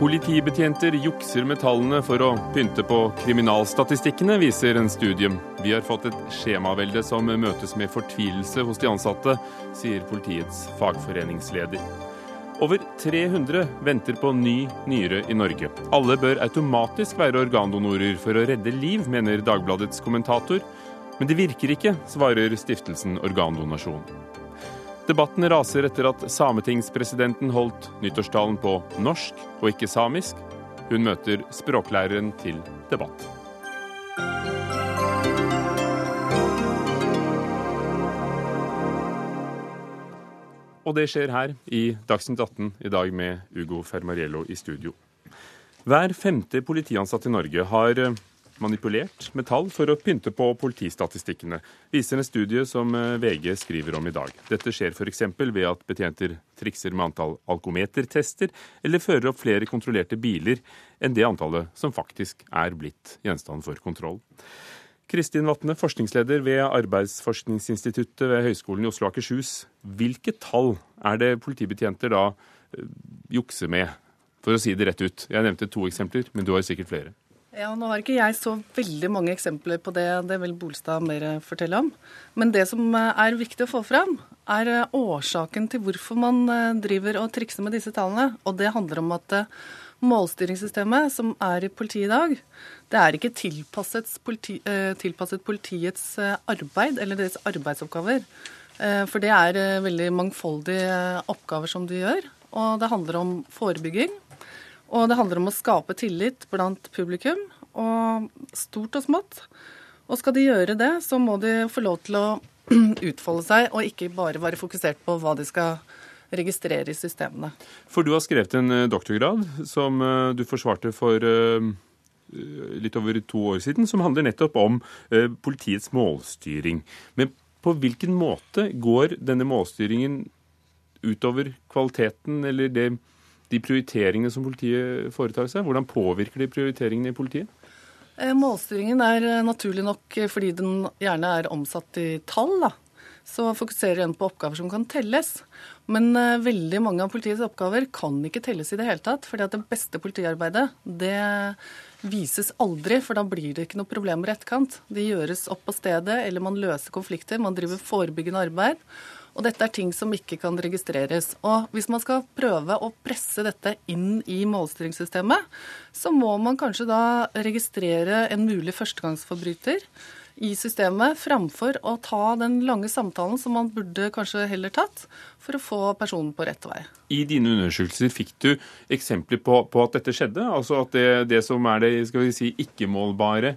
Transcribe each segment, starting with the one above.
Politibetjenter jukser med tallene for å pynte på kriminalstatistikkene, viser en studie. Vi har fått et skjemavelde som møtes med fortvilelse hos de ansatte, sier politiets fagforeningsleder. Over 300 venter på ny nyre i Norge. Alle bør automatisk være organdonorer for å redde liv, mener Dagbladets kommentator. Men det virker ikke, svarer stiftelsen Organdonasjon. Debatten raser etter at sametingspresidenten holdt nyttårstalen på norsk og ikke samisk. Hun møter språklæreren til debatt. Og det skjer her i Dagsnytt 18 i dag med Ugo Fermariello i studio. Hver femte politiansatt i Norge har manipulert med tall for å pynte på politistatistikkene, viser en studie som eh, VG skriver om i dag. Dette skjer f.eks. ved at betjenter trikser med antall alkometertester, eller fører opp flere kontrollerte biler enn det antallet som faktisk er blitt gjenstand for kontroll. Kristin Vatne, forskningsleder ved Arbeidsforskningsinstituttet ved Høgskolen i Oslo og Akershus. Hvilke tall er det politibetjenter da eh, jukser med, for å si det rett ut? Jeg nevnte to eksempler, men du har sikkert flere. Ja, Nå har ikke jeg så veldig mange eksempler på det, det vil Bolstad mer fortelle om. Men det som eh, er viktig å få fram, er eh, årsaken til hvorfor man eh, driver og trikser med disse tallene. Og det handler om at målstyringssystemet som er i politiet i dag, det er ikke tilpasset, politi, tilpasset politiets arbeid eller deres arbeidsoppgaver. For det er veldig mangfoldige oppgaver som de gjør. Og det handler om forebygging. Og det handler om å skape tillit blant publikum, og stort og smått. Og skal de gjøre det, så må de få lov til å utfolde seg, og ikke bare være fokusert på hva de skal registrere i systemene. For du har skrevet en eh, doktorgrad som eh, du forsvarte for eh, litt over to år siden, som handler nettopp om politiets målstyring. Men på hvilken måte går denne målstyringen utover kvaliteten eller det de prioriteringene som politiet foretar seg? Hvordan påvirker de prioriteringene i politiet? Eh, målstyringen er eh, naturlig nok eh, fordi den gjerne er omsatt i tall. da. Så fokuserer en på oppgaver som kan telles. Men veldig mange av politiets oppgaver kan ikke telles i det hele tatt. fordi at det beste politiarbeidet, det vises aldri, for da blir det ikke noe problemer i etterkant. De gjøres opp på stedet, eller man løser konflikter. Man driver forebyggende arbeid. Og dette er ting som ikke kan registreres. Og hvis man skal prøve å presse dette inn i målstyringssystemet, så må man kanskje da registrere en mulig førstegangsforbryter i systemet, framfor å ta den lange samtalen som man burde kanskje heller tatt, for å få personen på rett vei. I dine undersøkelser fikk du eksempler på, på at dette skjedde? Altså at det, det som er det si, ikke-målbare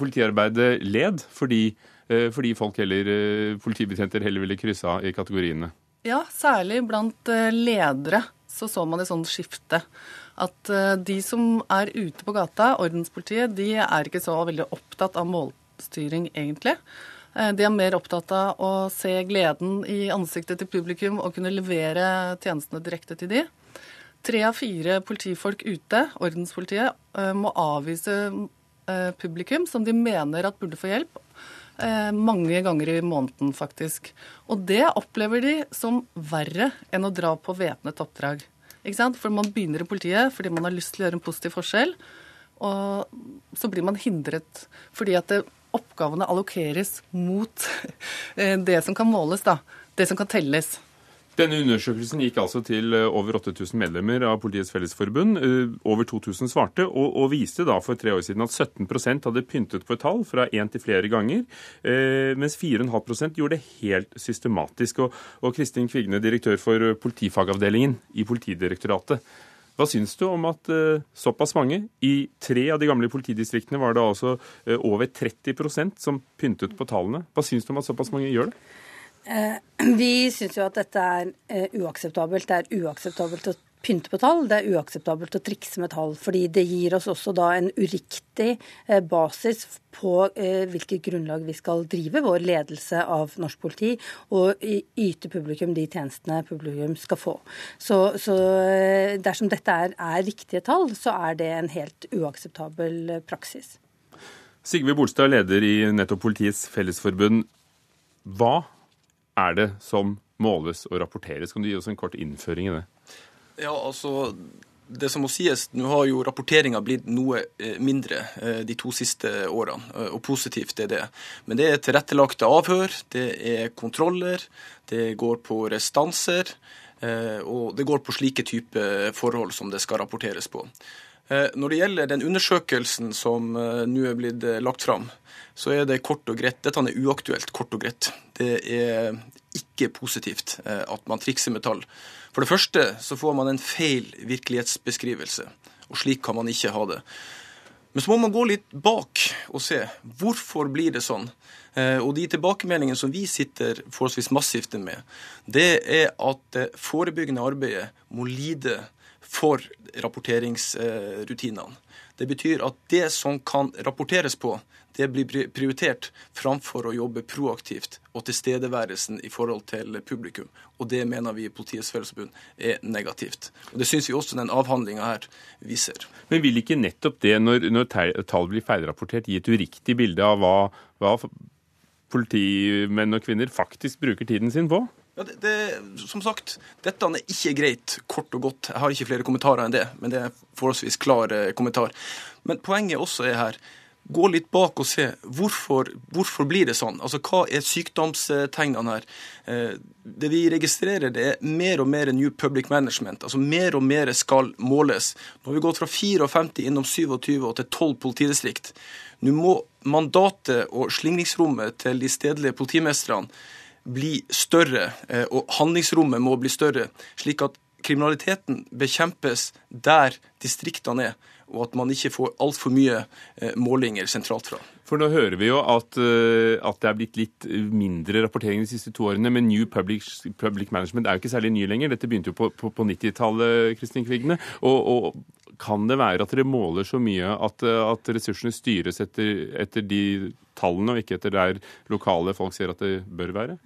politiarbeidet led fordi fordi folk heller, eh, politibetjenter heller ville krysse av i kategoriene? Ja, særlig blant eh, ledere så så man et sånt skifte. At de som er ute på gata, ordenspolitiet, de er ikke så veldig opptatt av målstyring, egentlig. De er mer opptatt av å se gleden i ansiktet til publikum og kunne levere tjenestene direkte til de. Tre av fire politifolk ute, ordenspolitiet, må avvise publikum som de mener at burde få hjelp, Eh, mange ganger i måneden, faktisk. Og det opplever de som verre enn å dra på væpnet oppdrag. Ikke sant? For man begynner i politiet fordi man har lyst til å gjøre en positiv forskjell, og så blir man hindret fordi at det, oppgavene allokeres mot eh, det som kan måles, da. Det som kan telles. Denne undersøkelsen gikk altså til eh, over 8000 medlemmer av Politiets Fellesforbund. Eh, over 2000 svarte, og, og, viste da for tre år siden at 17% hadde pyntet på et tall fra én til flere ganger, eh, mens 4,5% gjorde det helt systematisk. Og, og Kristin Kvigne, direktør for politifagavdelingen i Politidirektoratet. Hva syns du om at såpass mange, i tre av de gamle politidistriktene var det altså over 30% som pyntet på tallene. Hva syns du om at såpass mange gjør det? Eh, vi syns jo at dette er eh, uakseptabelt. Det er uakseptabelt å pynte på tall. Det er uakseptabelt å trikse med tall. Fordi det gir oss også da en uriktig eh, basis på hvilket grunnlag vi skal drive vår ledelse av norsk politi, og yte publikum de tjenestene publikum skal få. Så, så dersom dette er, er riktige tall, så er det en helt uakseptabel praksis. Sigve Bolstad, leder i nettopp Politiets Fellesforbund. Hva er det som måles og rapporteres? Kan du gi oss en kort innføring i det? Ja, altså det som må sies, nå har jo rapporteringa blitt noe eh, mindre eh, de to siste årene, eh, og positivt er det. Men det er tilrettelagte avhør, det er kontroller, det går på restanser, og det går på slike type forhold som det skal rapporteres på. Når det gjelder den undersøkelsen som nå er blitt lagt fram, så er det kort og greit Dette er uaktuelt, kort og greit. Det er ikke positivt at man trikser med tall. For det første så får man en feil virkelighetsbeskrivelse, og slik kan man ikke ha det. Men så må man gå litt bak og se hvorfor blir det sånn. Eh, og de tilbakemeldingene som vi sitter forholdsvis massivt med, det er at det forebyggende arbeidet må lide for rapporteringsrutinene. Det betyr at det som kan rapporteres på, det blir prioritert framfor å jobbe proaktivt og tilstedeværelsen i forhold til publikum. Og det mener vi i Politiets Fellesforbund er negativt. Og Det syns vi også den avhandlinga her viser. Men vil ikke nettopp det, når, når tall blir feilrapportert, gi et uriktig bilde av hva, hva politimenn og -kvinner faktisk bruker tiden sin på? Ja, det, det, som sagt, dette er ikke greit, kort og godt. Jeg har ikke flere kommentarer enn det, men det er forholdsvis klar eh, kommentar. Men poenget også er her gå litt bak og se hvorfor, hvorfor blir det sånn. Altså, Hva er sykdomstegnene her? Eh, det vi registrerer, det er mer og mer New Public Management. altså Mer og mer skal måles. Nå har vi gått fra 54 innom 27 og til 12 politidistrikt. Nå må mandatet og slingringsrommet til de stedlige politimestrene bli større, eh, og handlingsrommet må bli større, slik at kriminaliteten bekjempes der distriktene er og at man ikke får altfor mye eh, målinger sentralt fra. For nå hører vi jo at, eh, at, det er blitt litt mindre rapportering de siste to årene. Men New Public, Public Management er jo ikke særlig ny lenger. Dette begynte jo på, på, på 90-tallet, Kristin Kvigne. Og, og, kan det være at dere måler så mye at, at ressursene styres etter, etter de tallene, og ikke etter der lokale folk sier at det bør være?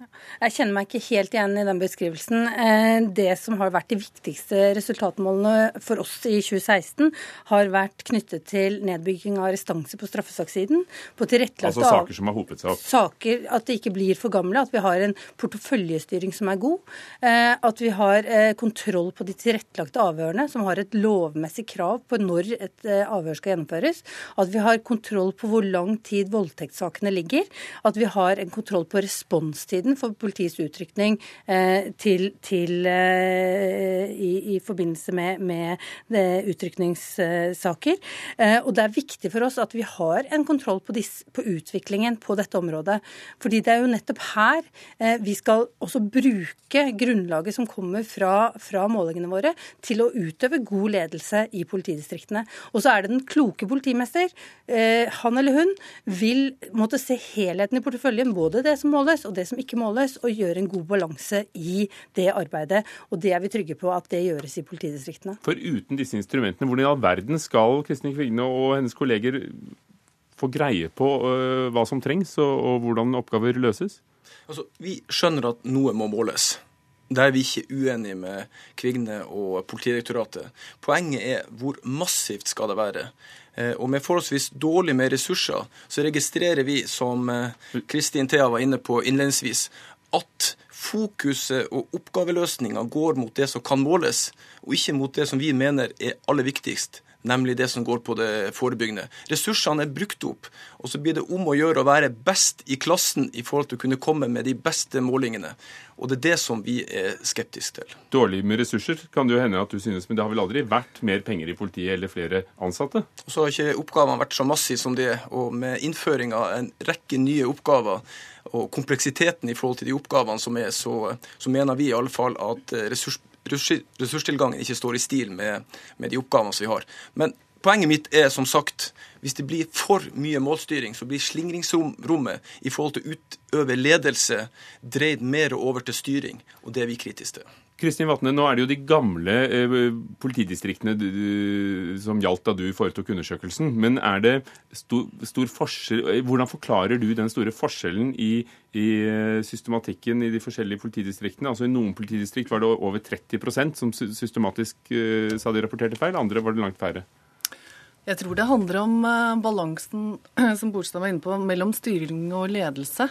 Jeg kjenner meg ikke helt igjen i den beskrivelsen. Eh, det som har vært de viktigste resultatmålene for oss i 2016, har vært knyttet til nedbygging av restanser på straffesakssiden. På altså saker som har hopet seg opp? Saker, At de ikke blir for gamle. At vi har en porteføljestyring som er god. Eh, at vi har eh, kontroll på de tilrettelagte avhørene, som har et lovmessig krav på når et avhør skal gjennomføres. At vi har kontroll på hvor lang tid voldtekts sakene ligger. At vi har en kontroll på responstiden for politiets utrykning eh, til, til eh, i, i, forbindelse med, med eh, utrykningssaker. Og det er viktig for oss at vi har en kontroll på, disse, på, utviklingen på dette området. Fordi det er jo nettopp her vi skal også bruke grunnlaget som kommer fra, fra målingene våre, til å utøve god ledelse i politidistriktene. Og så er det den kloke politimester, han eller hun, vil måtte se helheten i porteføljen, både det som måles og det som ikke måles, og gjøre en god balanse i det arbeidet. Og det er vi trygge på at det gjøres i politidistriktene. For uten disse instrumentene, hvordan i all verden skal Kristin Kvigne og hennes kolleger få greie på uh, hva som trengs, og, og hvordan oppgaver løses? Altså, vi skjønner at noe må måles. Der er vi ikke uenige med Kvigne og Politidirektoratet. Poenget er hvor massivt skal det være. Eh, og med forholdsvis dårlig med ressurser, så registrerer vi, som eh, Kristin Thea var inne på innledningsvis, at fokuset og oppgaveløsninga går mot det som kan måles, og ikke mot det som vi mener er aller viktigst, nemlig det som går på det forebyggende. Ressursene er brukt opp, og så blir det om å gjøre å være best i klassen i forhold til å kunne komme med de beste målingene. Og det er det som vi er skeptiske til. Dårlig med ressurser kan det jo hende at du synes, men det har vel aldri vært mer penger i politiet eller flere ansatte? Så har ikke oppgavene vært så massive som det, og med innføring av en rekke nye oppgaver og kompleksiteten i forhold til de oppgavene som er, så, så mener vi i alle fall at ressurs ressurstilgangen ikke står i stil med, med de oppgavene som vi har. Men poenget mitt er som sagt hvis det blir for mye målstyring, så blir slingringsrommet i forhold til å utøve ledelse dreid mer over til styring, og det er vi kritiske til. Kristin Vatne, nå er det jo de gamle eh, politidistriktene som gjaldt da du foretok undersøkelsen. Men er det stor, stor, forskjell eh, Hvordan forklarer du den store forskjellen i, i, eh, systematikken i de forskjellige politidistriktene? Altså I noen politidistrikt var det over 30% som systematisk sa de rapporterte feil, andre var det langt færre. Jeg tror det handler om balansen som Borstad var inne på, mellom styring og ledelse.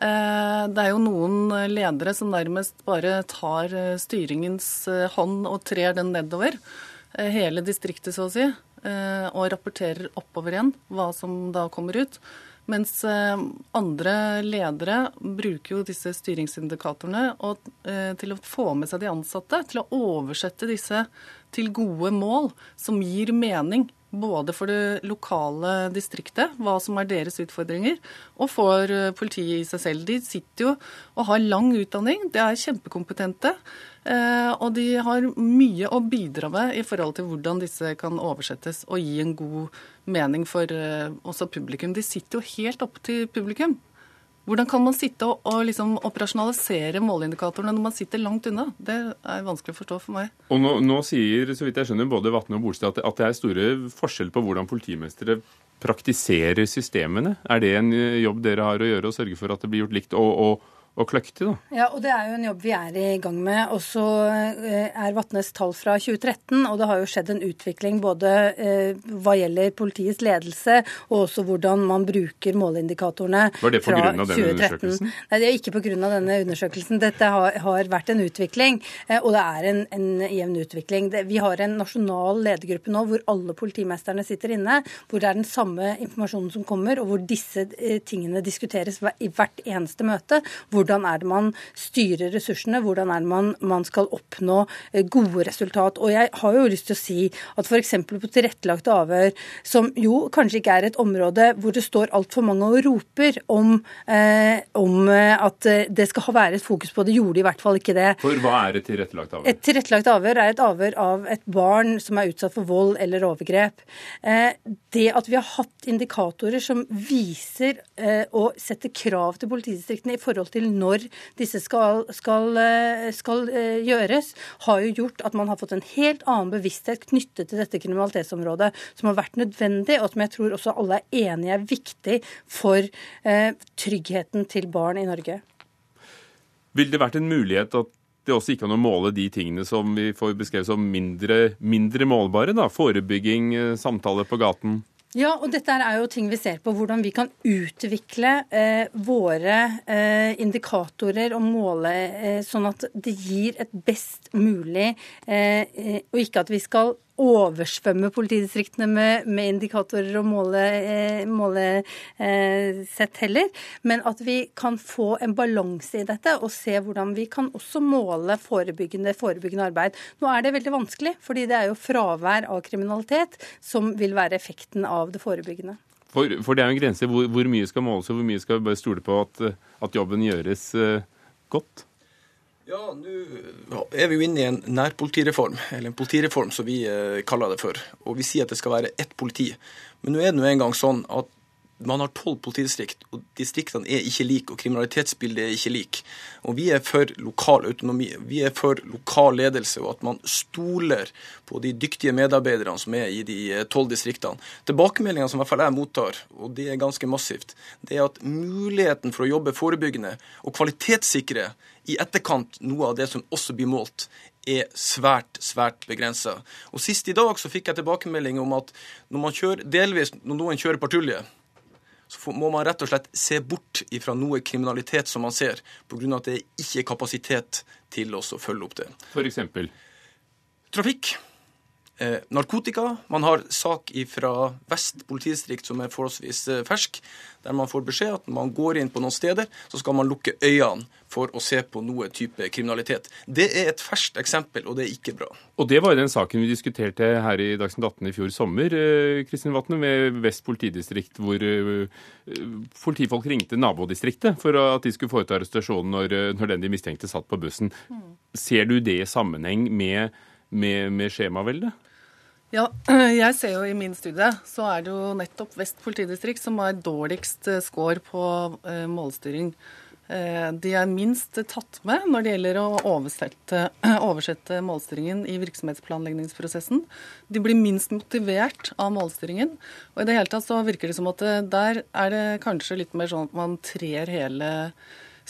Eh, det er jo noen ledere som nærmest bare tar eh, styringens eh, hånd og trer den nedover. hele distriktet, så å si, og rapporterer oppover igjen hva som da kommer ut. Mens andre ledere bruker jo disse styringsindikatorene til å få med seg de ansatte, til å oversette disse til gode mål som gir mening både for det lokale distriktet, hva som er deres utfordringer, og for eh, politiet i seg selv. De sitter jo og har lang utdanning, de er kjempekompetente. Eh, og de har mye å bidra med i forhold til hvordan disse kan oversettes og gi en god mening for eh, også publikum. De sitter jo helt opp til publikum. Hvordan kan man sitte og, og liksom operasjonalisere måleindikatorene når man sitter langt unna? Det er vanskelig å forstå for meg. Og Nå, nå sier så vidt jeg skjønner, både Vatne og Bolstad at, at det er store forskjeller på hvordan politimestere praktiserer systemene. Er det en jobb dere har å gjøre, å sørge for at det blir gjort likt? og, og og kløktig, da. Ja, og det er jo en jobb vi er i gang med. Og så eh, er Vatnes tall fra 2013, og det har jo skjedd en utvikling både eh, hva gjelder politiets ledelse, og også hvordan man bruker måleindikatorene Var det pga. denne undersøkelsen? Nei, det er ikke pga. denne undersøkelsen. Dette har, har, vært en utvikling, eh, og det er en, en jevn utvikling. Det, vi har en nasjonal ledergruppe nå hvor alle politimesterne sitter inne, hvor det er den samme informasjonen som kommer, og hvor disse tingene diskuteres i hvert eneste møte. hvor hvordan er det man styrer ressursene? Hvordan er det man, man skal oppnå eh, gode resultat? Og jeg har jo lyst til å si at f.eks. på tilrettelagte avhør, som jo kanskje ikke er et område hvor det står altfor mange og roper om, eh, om eh, at det skal være et fokus på det, gjorde de i hvert fall ikke det. For hva er et tilrettelagt avhør? Et tilrettelagt avhør er et avhør av et barn som er utsatt for vold eller overgrep. Eh, det at vi har hatt indikatorer som viser eh, og setter krav til politidistriktene i forhold til når disse skal, skal, eh, skal, eh, gjøres, har jo gjort at man har fått en helt annen bevissthet knyttet til dette kriminalitetsområdet, som har vært nødvendig, og som jeg tror også alle er enige er viktig for eh, tryggheten til barn i Norge. Vil det vært en mulighet at det også gikk an å måle de tingene som vi får beskrevet som mindre, mindre målbare? da, Forebygging, samtaler på gaten? Ja, og dette er jo ting vi ser på. Hvordan vi kan utvikle eh, våre eh, indikatorer og måle eh, sånn at det gir et best mulig eh, eh, Og ikke at vi skal oversvømme politidistriktene med, med indikatorer og målesett måle, eh, heller, men at vi kan få en balanse i dette og se hvordan vi kan også måle forebyggende, forebyggende arbeid. Nå er det veldig vanskelig, fordi det er jo fravær av kriminalitet som vil være effekten av det forebyggende. For, for det er jo en grense hvor, hvor, mye skal måles, og hvor mye skal vi bare stole på at, at jobben gjøres uh, godt? Ja, nå er vi jo inne i en nærpolitireform, eller en politireform som vi eh, kaller det for. Og vi sier at det skal være ett politi. Men nå er det nå engang sånn at man har tolv politidistrikt, og distriktene er ikke like, og kriminalitetsbildet er ikke like. Og vi er for lokal autonomi. Vi er for lokal ledelse, og at man stoler på de dyktige medarbeiderne som er i de eh, tolv distriktene. Tilbakemeldingene som i hvert fall jeg mottar, og det er ganske massivt, det er at muligheten for å jobbe forebyggende og kvalitetssikre i etterkant noe av det som også blir målt, er svært, svært begrensa. Og Sist i dag så fikk jeg tilbakemelding om at når man kjører, delvis når noen kjører patrulje, så må man rett og slett se bort ifra noe kriminalitet som man ser, pga. at det ikke er kapasitet til å følge opp det. F.eks.? Trafikk. Eh, narkotika. Man har sak fra Vest politidistrikt som er forholdsvis eh, fersk, der man får beskjed at når man går inn på noen steder, så skal man lukke øynene for å se på noe type kriminalitet. Det er et ferskt eksempel, og det er ikke bra. Og det var jo den saken vi diskuterte her i Dagsnytt 18 i fjor sommer, eh, Kristin Vatne, med Vest politidistrikt, hvor eh, politifolk ringte nabodistriktet for at de skulle foreta arrestasjonen når, når den de mistenkte satt på bussen. Mm. Ser du det i sammenheng med, med, med skjemaveldet? Ja, jeg ser jo i min studie så er det jo nettopp Vest politidistrikt som har dårligst eh, score på eh, målstyring. Eh, de er minst tatt med når det gjelder å oversette, oversette, målstyringen i virksomhetsplanleggingsprosessen. De blir minst motivert av målstyringen. Og i det hele tatt så virker det som at der er det kanskje litt mer sånn at man trer hele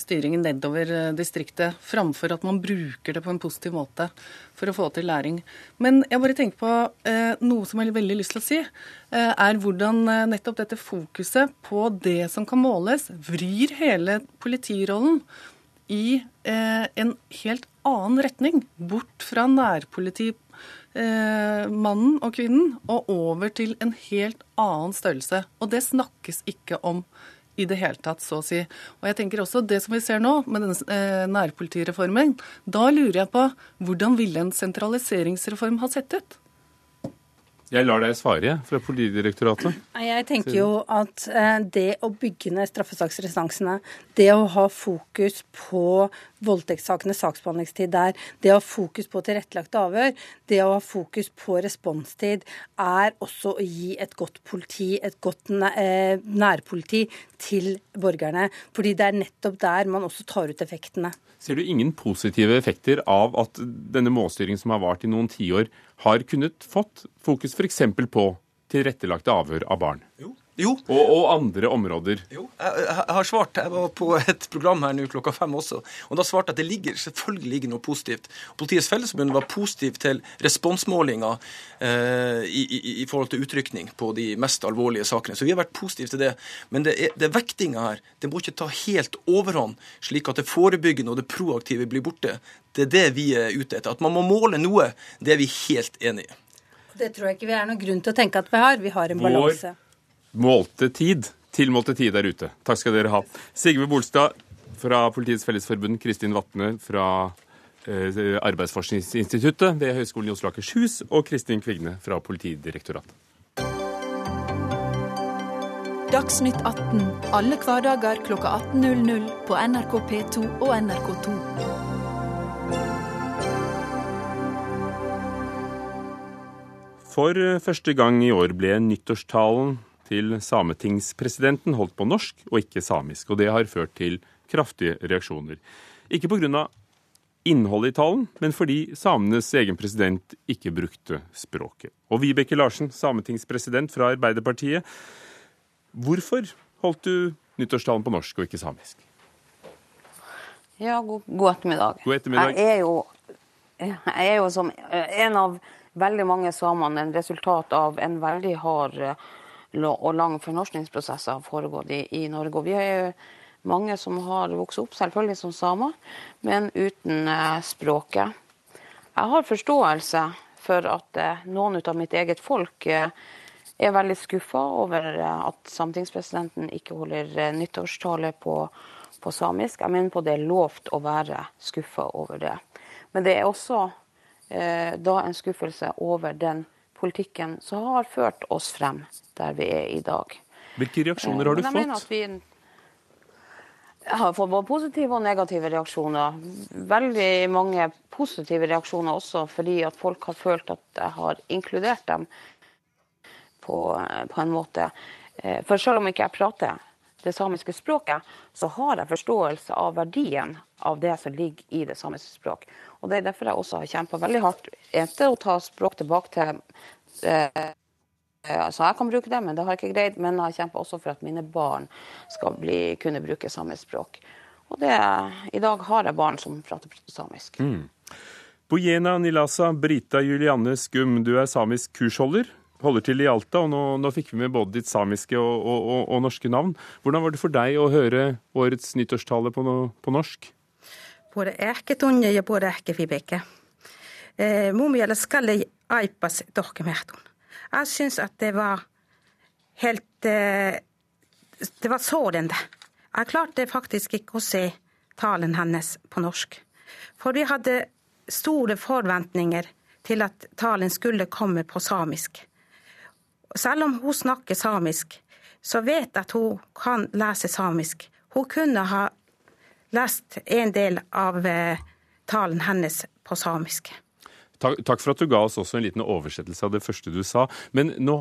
styringen nedover eh, distriktet, framfor at man bruker det på en positiv måte for å få til læring. Men jeg bare tenker på eh, noe som jeg har veldig lyst til å si, eh, er hvordan eh, nettopp dette fokuset på det som kan måles, vrir hele politirollen i eh, en helt annen retning. Bort fra nærpoliti eh, og kvinnen og over til en helt annen størrelse. Og det snakkes ikke om i det hele tatt, så å si. Og jeg tenker også Det som vi ser nå, med denne eh, nærpolitireformen, da lurer jeg på hvordan ville en sentraliseringsreform ha sett ut? Jeg lar deg svare, fra Politidirektoratet. Jeg tenker jo at eh, det å bygge ned straffesaksrestansene, det å ha fokus på voldtektssakenes saksbehandlingstid der, det å ha fokus på tilrettelagte avhør, det å ha fokus på responstid, er også å gi et godt politi, et godt eh, nærpoliti til borgerne. Fordi det er nettopp der man også tar ut effektene. Ser du ingen positive effekter av at denne målstyringen som har vart i noen tiår, har kunnet fått fokus f.eks. på tilrettelagte avhør av barn? Jo. Jo. Og, og, andre områder. Jo, jeg, jeg, har svart. Jeg var på et program her nå klokka fem også. Og da svarte jeg at det ligger selvfølgelig ligger noe positivt. Politiets Fellesforbund var positiv til responsmålinger eh, i, i, i, forhold til utrykning på de mest alvorlige sakene. Så vi har vært positive til det. Men det, er, det vektinga her det må ikke ta helt overhånd, slik at det forebyggende og det proaktive blir borte. Det er det vi er ute etter. At man må måle noe, det er vi helt enig i. Det tror jeg ikke vi er noen grunn til å tenke at vi har. Vi har en balanse. Målte tid. Tilmålte tid der ute. Takk skal dere ha. Sigve Bolstad fra Politiets Fellesforbund, Kristin Vatne fra eh, Arbeidsforskningsinstituttet ved Høgskolen i Oslo og Akershus, og Kristin Kvigne fra Politidirektoratet. Dagsnytt 18 alle hverdager kl 18.00 på NRK P2 og NRK2. For første gang i år ble nyttårstalen til sametingspresidenten holdt på norsk og ikke samisk. Og det har ført til kraftige reaksjoner. Ikke pga. innholdet i talen, men fordi samenes egen president ikke brukte språket. Og Vibeke Larsen, sametingspresident fra Arbeiderpartiet. Hvorfor holdt du nyttårstalen på norsk og ikke samisk? Ja, god, god ettermiddag. God ettermiddag. Jeg er, jo, jeg er jo som en av veldig mange samene en resultat av en veldig hard og lang fornorskningsprosess har foregått i, i, Norge. Og vi er jo mange som har vokst opp selvfølgelig som samer, men uten eh, språket. Jeg har forståelse for at eh, noen av mitt eget folk eh, er veldig skuffa over eh, at sametingspresidenten ikke holder eh, nyttårstale på, på, samisk. Jeg mener på det er lovt å være skuffa over det. Men det er også eh, da en skuffelse over den politikken som har ført oss frem der vi er i dag. Hvilke reaksjoner har du eh, fått? Vi har fått både positive og negative reaksjoner. Veldig mange positive reaksjoner også, fordi at folk har følt at jeg har inkludert dem på, på en måte. Eh, for selv om ikke jeg prater det samiske språket, så har jeg forståelse av verdien av det som ligger i det samiske språk. Og Det er derfor jeg også har kjempa veldig hardt etter å ta språk tilbake til eh, Altså jeg kan bruke det, men det har jeg ikke greid. Men jeg kjemper også for at mine barn skal bli, kunne bruke samisk språk. Og det, I dag har jeg barn som prater samisk. Mm. Bojena Nilasa Brita Julianne Skum, du er samisk kursholder. Holder til i Alta, og nå, nå fikk vi med både ditt samiske og, og, og, og, norske navn. Hvordan var det for deg å høre årets nyttårstale på, på norsk? Både äketunne ja både äkevibeke. Eh, Mumiala skalle aipas dokumentun. Jeg syns at det var helt eh, Det var sårende. Jeg klarte faktisk ikke å se talen hennes på norsk. For vi hadde store forventninger til at talen skulle komme på samisk. Selv om hun snakker samisk, så vet jeg at hun kan lese samisk. Hun kunne ha lest en del av eh, talen hennes på samisk. Takk, takk, for at du ga oss også en liten oversettelse av det første du sa. Men nå,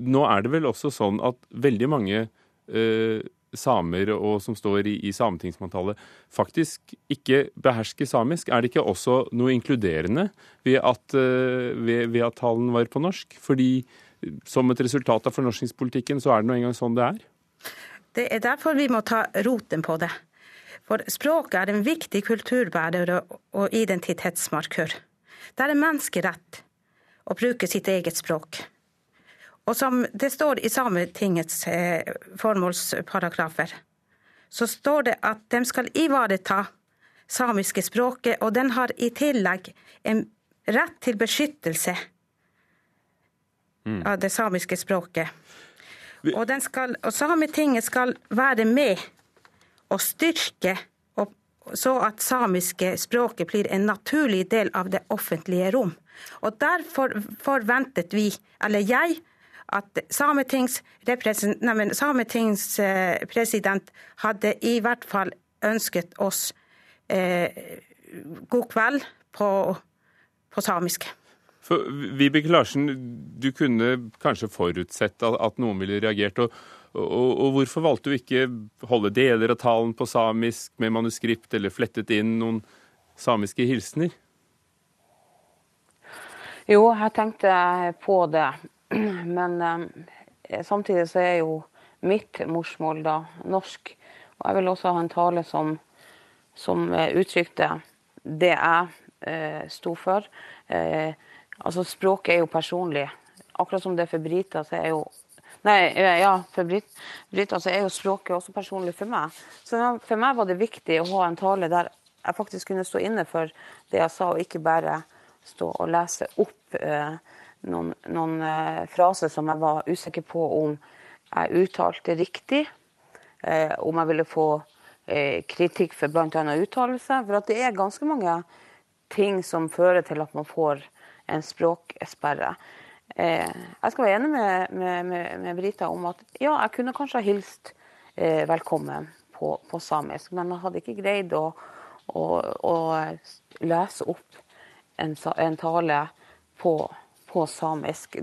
nå er det vel også sånn at veldig mange eh, samer og som står i, i sametingsmanntallet, faktisk ikke behersker samisk. Er det ikke også noe inkluderende ved at, uh, ved, ved at talen var på norsk? Fordi som et resultat av fornorskingspolitikken, så er det nå engang sånn det er? Det er derfor vi må ta roten på det. For språket er en viktig kulturbærer og identitetsmarkør. Det er en menneskerett å bruke sitt eget språk. Og som det står i Sametingets eh, formålsparagrafer, så står det at de skal ivareta samiske språket, og den har i tillegg en rett til beskyttelse. Av det samiske språket. Og, skal, og Sametinget skal være med og styrke og, så at samiske språket blir en naturlig del av det offentlige rom. Og Derfor forventet vi, eller jeg, at sametingspresident Sametings eh, hadde i hvert fall ønsket oss eh, god kveld på, på samisk. For, Vibeke Larsen, du kunne kanskje forutsett at, noen ville reagert. Og, og, og, hvorfor valgte du ikke holde deler av talen på samisk med manuskript, eller flettet inn noen samiske hilsener? Jo, jeg tenkte på det. Men eh, samtidig så er jo mitt morsmål da norsk. Og jeg vil også ha en tale som, som eh, uttrykte det jeg eh, sto for. Eh, altså Språket er jo personlig. Akkurat som det er for briter, så er jo Nei, eh, ja, for Brit, briter så er jo språket også personlig for meg. Så for meg var det viktig å ha en tale der jeg faktisk kunne stå inne for det jeg sa, og ikke bare stå og lese opp eh, noen, noen eh, fraser som jeg var usikker på om jeg uttalte riktig. Eh, om jeg ville få eh, kritikk for bl.a. uttalelse. For det er ganske mange ting som fører til at man får en språksperre. Eh, jeg skal være enig med, med, med, med, Brita om at ja, jeg kunne kanskje ha hilst eh, velkommen på, på, samisk, men jeg hadde ikke greid å, å, å lese opp en, en tale på, på samisk.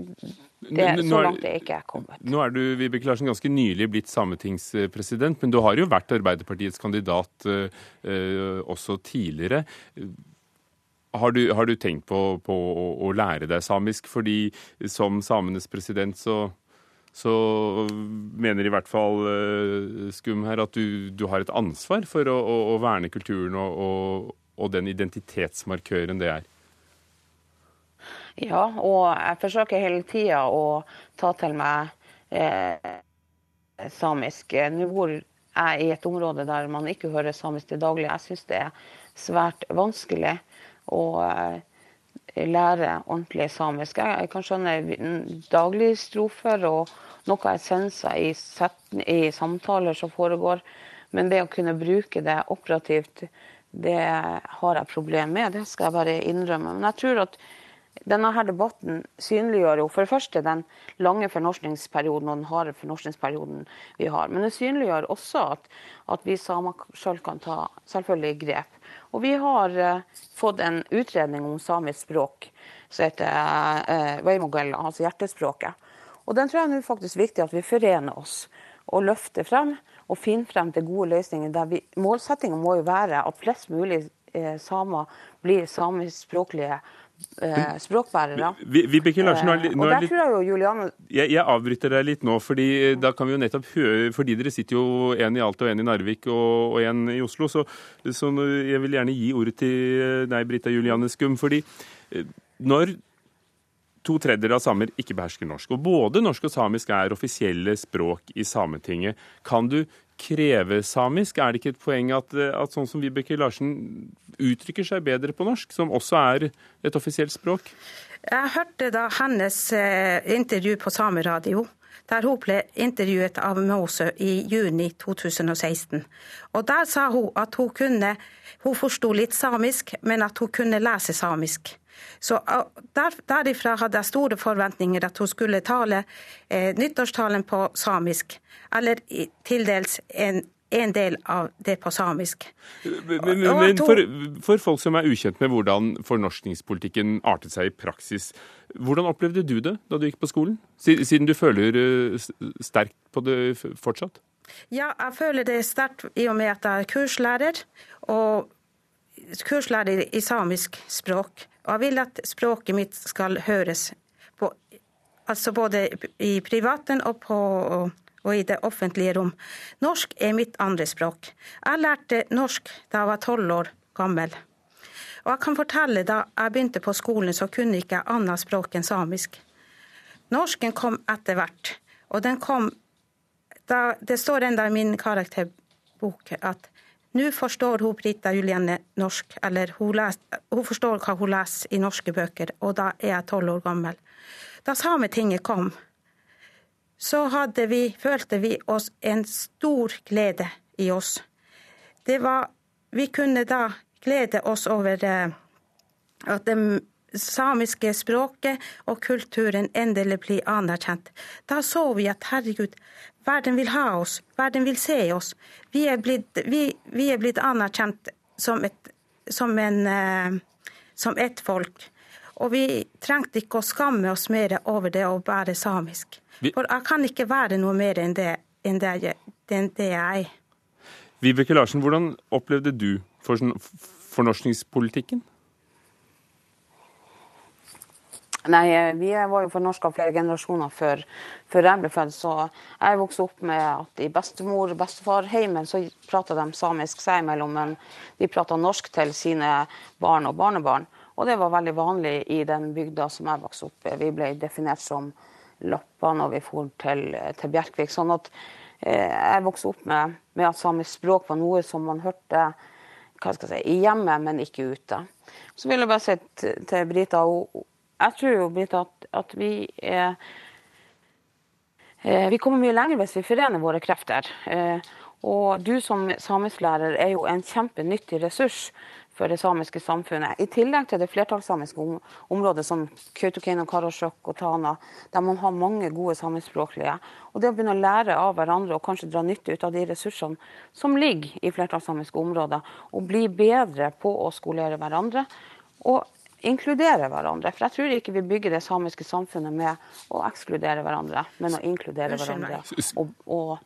Det, er så langt er ikke kommet. Nå er du Vibeke Larsen, ganske nylig blitt sametingspresident, men du har jo vært Arbeiderpartiets kandidat uh, uh, også tidligere. Har du, har du tenkt på, på å, å, lære deg samisk? Fordi som samenes president så, så mener i hvert fall uh, Skum her at du, du, har et ansvar for å, å, å verne kulturen og, og, og, den identitetsmarkøren det er. Ja, og jeg forsøker hele tida å ta til meg eh, samisk. Nå bor jeg i et område der man ikke hører samisk til daglig. Jeg syns det er svært vanskelig og eh, lære ordentlig samisk. Jeg kan skjønne dagligstrofer og noe essenser i, i samtaler som foregår, men det å kunne bruke det operativt, det har jeg problem med. Det skal jeg bare innrømme. Men jeg tror at denne her debatten synliggjør jo for det første den lange fornorskningsperioden og den harde fornorskningsperioden vi har. Men det synliggjør også at, at vi samer sjøl kan ta selvfølgelig grep. Og vi har uh, fått en utredning om samisk språk som heter uh, Veimogella, altså hjertespråket. Og den tror jeg nå faktisk viktig at vi forener oss og løfter frem og finner frem til gode løsninger. der vi, Målsettingen må jo være at flest mulig uh, samer blir samiskspråklige eh, språkbærere. Vibeke Larsen, nå er, nå er, og jeg Juliane jeg, jeg, avbryter deg litt nå, fordi eh, da kan vi jo nettopp høre Fordi dere sitter jo en i Alta og en i Narvik og, og en i Oslo, så, så, jeg vil gjerne gi ordet til eh, deg, Brita Juliane Skum. fordi eh, når to tredjedeler av samer ikke behersker norsk, og både norsk og samisk er offisielle språk i Sametinget, kan du kreve samisk? Er det ikke et poeng at, at sånn som Vibeke Larsen uttrykker seg bedre på norsk, som også er et offisielt språk? Jeg hørte da hennes eh, intervju på sameradio. Der hun ble intervjuet av Mose i juni 2016. Og Der sa hun at hun kunne Hun forsto litt samisk, men at hun kunne lese samisk. Så der, Derifra hadde jeg store forventninger at hun skulle tale eh, nyttårstalen på samisk, eller til dels en, en del av det på samisk. Men, men, men for, for, folk som er ukjent med hvordan fornorskningspolitikken artet seg i praksis, hvordan opplevde du det da du gikk på skolen? Siden du føler eh, sterkt på det fortsatt? Ja, jeg føler det sterkt i og med at jeg er kurslærer. og kurslærer i samisk språk. Og jeg vil at språket mitt skal høres på, altså både i privaten og, på, og i det offentlige rom. Norsk er mitt andre språk. Jeg lærte norsk da jeg var tolv år gammel. Og jeg kan fortelle Da jeg begynte på skolen, så kunne ikke jeg annet språk enn samisk. Norsken kom etter hvert. Og den kom da, Det står enda i min karakterbok at Nå forstår hun Brita Juliane norsk, eller hun, les, hun, forstår hva hun leser i norske bøker, og da er jeg tolv år gammel. Da Sametinget kom, så vi, følte vi oss en stor glede i oss. Det var, vi kunne da glede oss over eh, at det samiske språket og kulturen endelig blir anerkjent. Da så vi at herregud, Verden vil ha oss, verden vil se oss. Vi er blitt, vi, vi er blitt anerkjent som et, som, en, eh, som et folk. Og vi trengte ikke å skamme oss mer over det å være samisk. For jeg kan ikke være noe mer enn det, enn det, enn det jeg er. Vibeke Larsen, hvordan opplevde du fornorskningspolitikken? Nei, eh, vi var jo fornorska flere generasjoner før, før, jeg ble født. Så jeg vokste opp med at i bestemor- og bestefarheimen så prata de samisk seg imellom, men de prata norsk til sine barn og barnebarn. Og det var veldig vanlig i den bygda som jeg vokste opp i. Vi ble definert som lapper når vi for til, til Bjerkvik. Sånn at eh, jeg vokste opp med, med, at samisk språk var noe som man hørte si, i hjemmet, men ikke ute. Så vil jeg bare si til, til Brita jeg tror jo Brita, at, at vi er eh, Vi kommer mye lenger hvis vi forener våre krefter. Eh, og du som samisklærer er jo en kjempenyttig ressurs for det samiske samfunnet. I tillegg til det flertallssamiske om, området som Kautokeino, Karasjok og Tana, der man har mange gode samiskspråklige. Og det å begynne å lære av hverandre og kanskje dra nytte ut av de ressursene som ligger i flertallssamiske områder, og bli bedre på å skolere hverandre. Og inkludere hverandre. For jeg tror ikke vi bygger det samiske samfunnet med å ekskludere hverandre, men å inkludere hverandre og, og,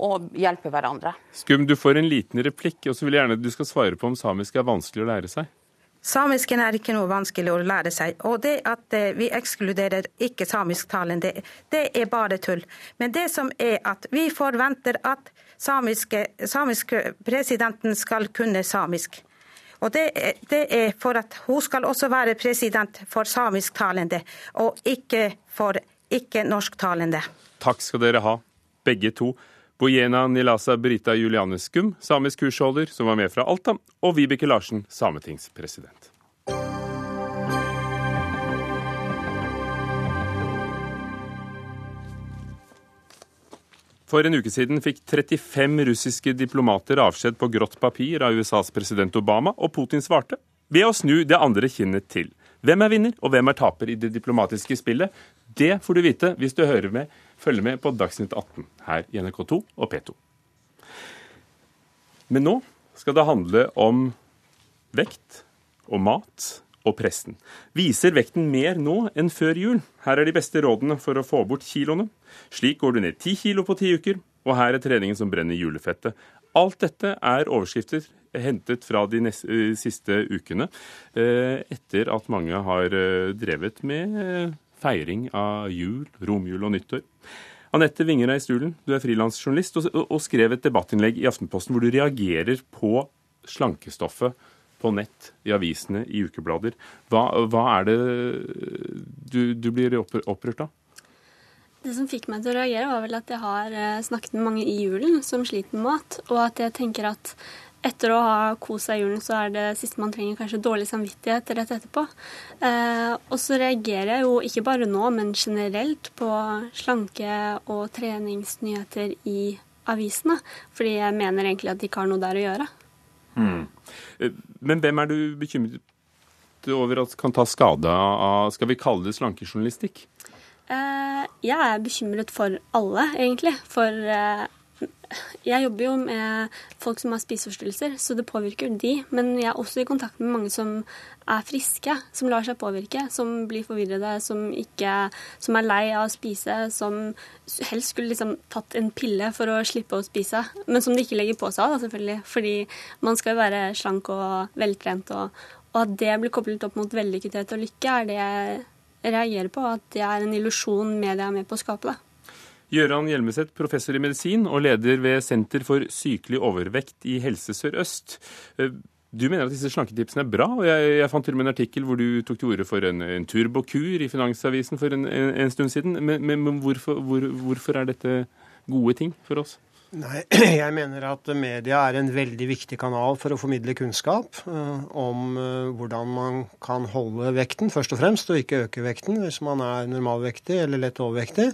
og, hjelpe hverandre. Skum, du får en liten replikk, og så vil jeg gjerne at du skal svare på om samisk er vanskelig å lære seg. Samisken er ikke noe vanskelig å lære seg. Og det at eh, vi ekskluderer ikke samisktalende, det er bare tull. Men det som er at vi forventer at samiske, samiske presidenten skal kunne samisk. Og det, det, er for at hun skal også være president for samisktalende, og ikke for ikke-norsktalende. Takk skal dere ha, begge to. Bojena Nilasa Brita Julianeskum, samisk kursholder som var med fra Alta, og Vibeke Larsen, sametingspresident. For en uke siden fikk 35 russiske diplomater avskjed på grått papir av USAs president Obama, og Putin svarte ved å snu det andre kinnet til. Hvem er vinner, og hvem er taper i det diplomatiske spillet? Det får du vite hvis du hører med, følger med på Dagsnytt 18 her i NRK2 og P2. Men nå skal det handle om vekt og mat og presten. Viser vekten mer nå enn før jul? Her er de beste rådene for å få bort kiloene. Slik går du ned ti kilo på ti uker, og her er treningen som brenner julefettet. Alt dette er overskrifter hentet fra de neste, eh, siste ukene, eh, etter at mange har eh, drevet med feiring av jul, romjul og nyttår. Anette Vingerei Stulen, du er frilansjournalist og, og skrev et debattinnlegg i Aftenposten hvor du reagerer på slankestoffet på nett, i avisene, i ukeblader. Hva, hva er det du, du blir opprørt av? Det som fikk meg til å reagere, var vel at jeg har eh, snakket med mange i julen som sliter med mat, og at jeg tenker at etter å ha kost seg i julen, så er det siste man trenger kanskje dårlig samvittighet rett etterpå. Eh, og så reagerer jeg jo ikke bare nå, men generelt på slanke- og treningsnyheter i avisene. Fordi jeg mener egentlig at de ikke har noe der å gjøre. Mm. Men hvem er du bekymret over at kan ta skade av skal vi kalle det slankejournalistikk? Eh, jeg er bekymret for alle, egentlig. For eh, jeg jobber jo med folk som har spiseforstyrrelser, så det påvirker de. Men jeg er også i kontakt med mange som er friske, som lar seg påvirke, som blir forvirrede, som, ikke, som er lei av å spise, som helst skulle liksom tatt en pille for å slippe å spise, men som de ikke legger på seg, av, selvfølgelig. Fordi man skal jo være slank og veltrent, og, og at det blir koblet opp mot vellykkethet og lykke, er det jeg reagerer på at det er en illusjon media er med på å skape. det. Gøran Hjelmeset, professor i medisin og leder ved Senter for sykelig overvekt i Helse Sør-Øst. Eh, du mener at disse slanketipsene er bra, og jeg, jeg fant til og med en artikkel hvor du tok til orde for en, en turbokur i Finansavisen for en, en, en stund siden. Men, men hvorfor, hvor, hvorfor, er dette gode ting for oss? Nei, Jeg mener at media er en veldig viktig kanal for å formidle kunnskap uh, om uh, hvordan man kan holde vekten, først og fremst, og ikke øke vekten hvis man er normalvektig eller lett overvektig.